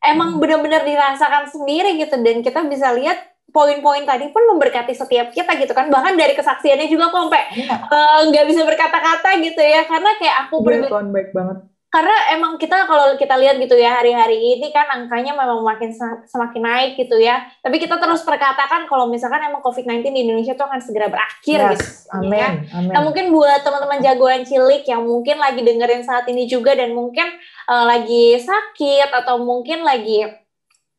emang hmm. benar-benar dirasakan sendiri gitu. Dan kita bisa lihat poin-poin tadi pun memberkati setiap kita gitu kan bahkan dari kesaksiannya juga kok sampai iya. eh, nggak yeah. uh, bisa berkata-kata gitu ya karena kayak aku yeah, Tuhan baik banget karena emang kita kalau kita lihat gitu ya hari-hari ini kan angkanya memang makin semakin naik gitu ya. Tapi kita terus perkatakan kalau misalkan emang COVID-19 di Indonesia itu akan segera berakhir yes, gitu. Amin. Ya. amin. Nah mungkin buat teman-teman jagoan cilik yang mungkin lagi dengerin saat ini juga dan mungkin uh, lagi sakit atau mungkin lagi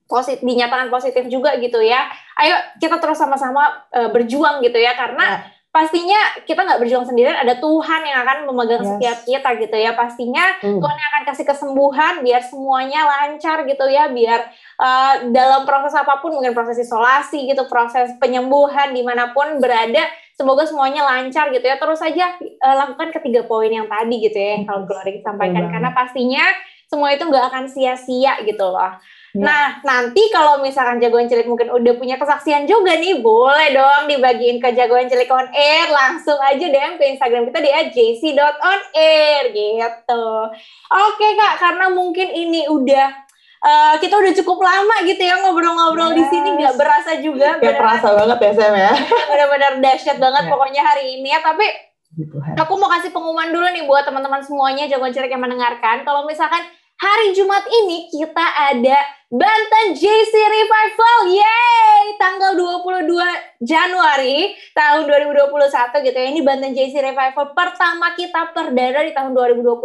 positif dinyatakan positif juga gitu ya. Ayo kita terus sama-sama uh, berjuang gitu ya karena yeah pastinya kita nggak berjuang sendirian ada Tuhan yang akan memegang yes. setiap kita gitu ya pastinya hmm. Tuhan yang akan kasih kesembuhan biar semuanya lancar gitu ya biar uh, dalam proses apa pun mungkin proses isolasi gitu proses penyembuhan di mana pun berada semoga semuanya lancar gitu ya terus saja uh, lakukan ketiga poin yang tadi gitu ya yang kalau Glory sampaikan karena pastinya semua itu nggak akan sia-sia gitu loh. Nah, nanti kalau misalkan jagoan cilik mungkin udah punya kesaksian juga nih, boleh dong dibagiin ke jagoan cilik on air. Langsung aja DM ke Instagram kita di jc.onair gitu. Oke kak, karena mungkin ini udah uh, kita udah cukup lama gitu ya ngobrol-ngobrol yes. di sini nggak berasa juga. Gak terasa banget ya Sam ya. Benar-benar dahsyat banget yeah. pokoknya hari ini ya. Tapi gitu, aku mau kasih pengumuman dulu nih buat teman-teman semuanya jagoan cilik yang mendengarkan. Kalau misalkan hari Jumat ini kita ada Banten JC Revival. Yeay! Tanggal 22 Januari tahun 2021 gitu ya. Ini Banten JC Revival pertama kita perdana di tahun 2021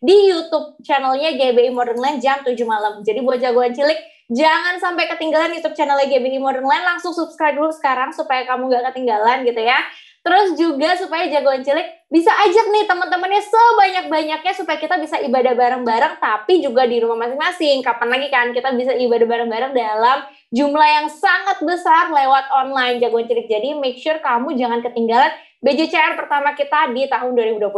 di YouTube channelnya GBI Modern Land jam 7 malam. Jadi buat jagoan cilik, jangan sampai ketinggalan YouTube channelnya GBI Modern Land. Langsung subscribe dulu sekarang supaya kamu gak ketinggalan gitu ya. Terus juga supaya jagoan cilik bisa ajak nih teman-temannya sebanyak-banyaknya supaya kita bisa ibadah bareng-bareng tapi juga di rumah masing-masing. Kapan lagi kan kita bisa ibadah bareng-bareng dalam jumlah yang sangat besar lewat online jagoan cilik. Jadi make sure kamu jangan ketinggalan BJCR pertama kita di tahun 2021.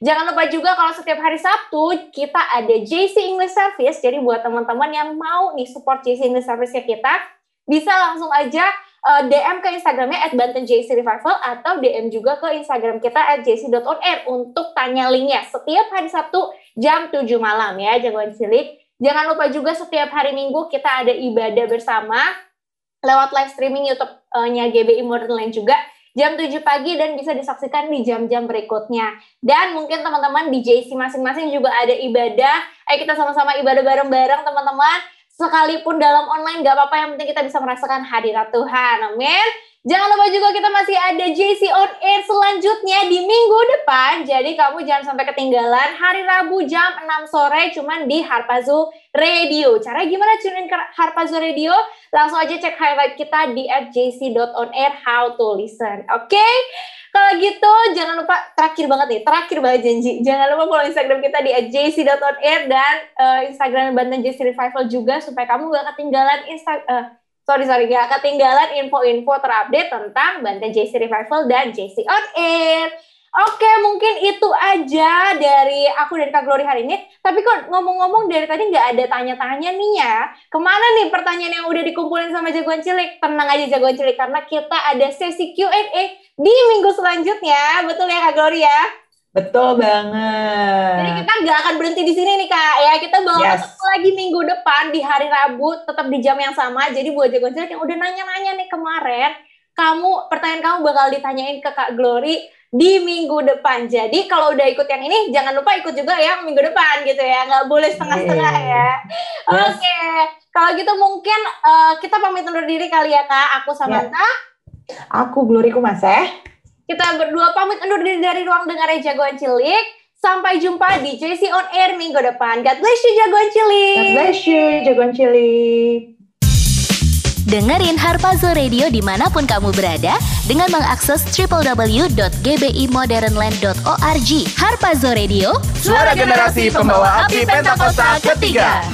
Jangan lupa juga kalau setiap hari Sabtu kita ada JC English Service. Jadi buat teman-teman yang mau nih support JC English Service kita, bisa langsung aja uh, eh, DM ke Instagramnya at Banten JC Revival atau DM juga ke Instagram kita at jc.onair untuk tanya linknya setiap hari Sabtu jam 7 malam ya jagoan cilik. Jangan lupa juga setiap hari Minggu kita ada ibadah bersama lewat live streaming YouTube-nya GBI Modern Land juga jam 7 pagi dan bisa disaksikan di jam-jam berikutnya. Dan mungkin teman-teman di JC masing-masing juga ada ibadah. Ayo kita sama-sama ibadah bareng-bareng teman-teman. Sekalipun dalam online gak apa-apa yang penting kita bisa merasakan hadirat Tuhan. Amin. Jangan lupa juga kita masih ada JC on air selanjutnya di minggu depan. Jadi kamu jangan sampai ketinggalan hari Rabu jam 6 sore cuman di Harpazo Radio. Cara gimana tunin ke Harpazo Radio? Langsung aja cek highlight kita di at jc.onair how to listen. Oke? Okay? Kalau gitu jangan lupa terakhir banget nih, terakhir banget janji. Jangan lupa follow Instagram kita di @jc.onair dan uh, Instagram Banten JC Revival juga supaya kamu gak ketinggalan Insta uh, sorry sorry gak ketinggalan info-info terupdate tentang Banten JC Revival dan JC On Air. Oke, mungkin itu aja dari aku dan Kak Glory hari ini. Tapi kok ngomong-ngomong dari tadi nggak ada tanya-tanya nih ya. Ke mana nih pertanyaan yang udah dikumpulin sama Jagoan Cilik? Tenang aja Jagoan Cilik, karena kita ada sesi Q&A di minggu selanjutnya. Betul ya Kak Glory ya? Betul banget. Jadi kita nggak akan berhenti di sini nih kak ya. Kita bakal yes. ketemu lagi minggu depan di hari Rabu tetap di jam yang sama. Jadi buat jagoan cilik yang udah nanya-nanya nih kemarin, kamu pertanyaan kamu bakal ditanyain ke Kak Glory di minggu depan. Jadi kalau udah ikut yang ini jangan lupa ikut juga ya minggu depan gitu ya. Nggak boleh setengah-setengah yeah. ya. Oke. Okay. Kalau gitu mungkin uh, kita pamit undur diri kali ya kak. Aku Samantha. Yeah. Aku Glory Kumaseh. Kita berdua pamit undur diri dari ruang dengar jagoan cilik. Sampai jumpa di JC On Air minggu depan. God bless you jagoan cilik. God bless you jagoan cilik. Dengerin Harpazo Radio di mana pun kamu berada dengan mengakses www.gbimodernland.org. Harpazo Radio, suara generasi pembawa api Pentakosta ketiga.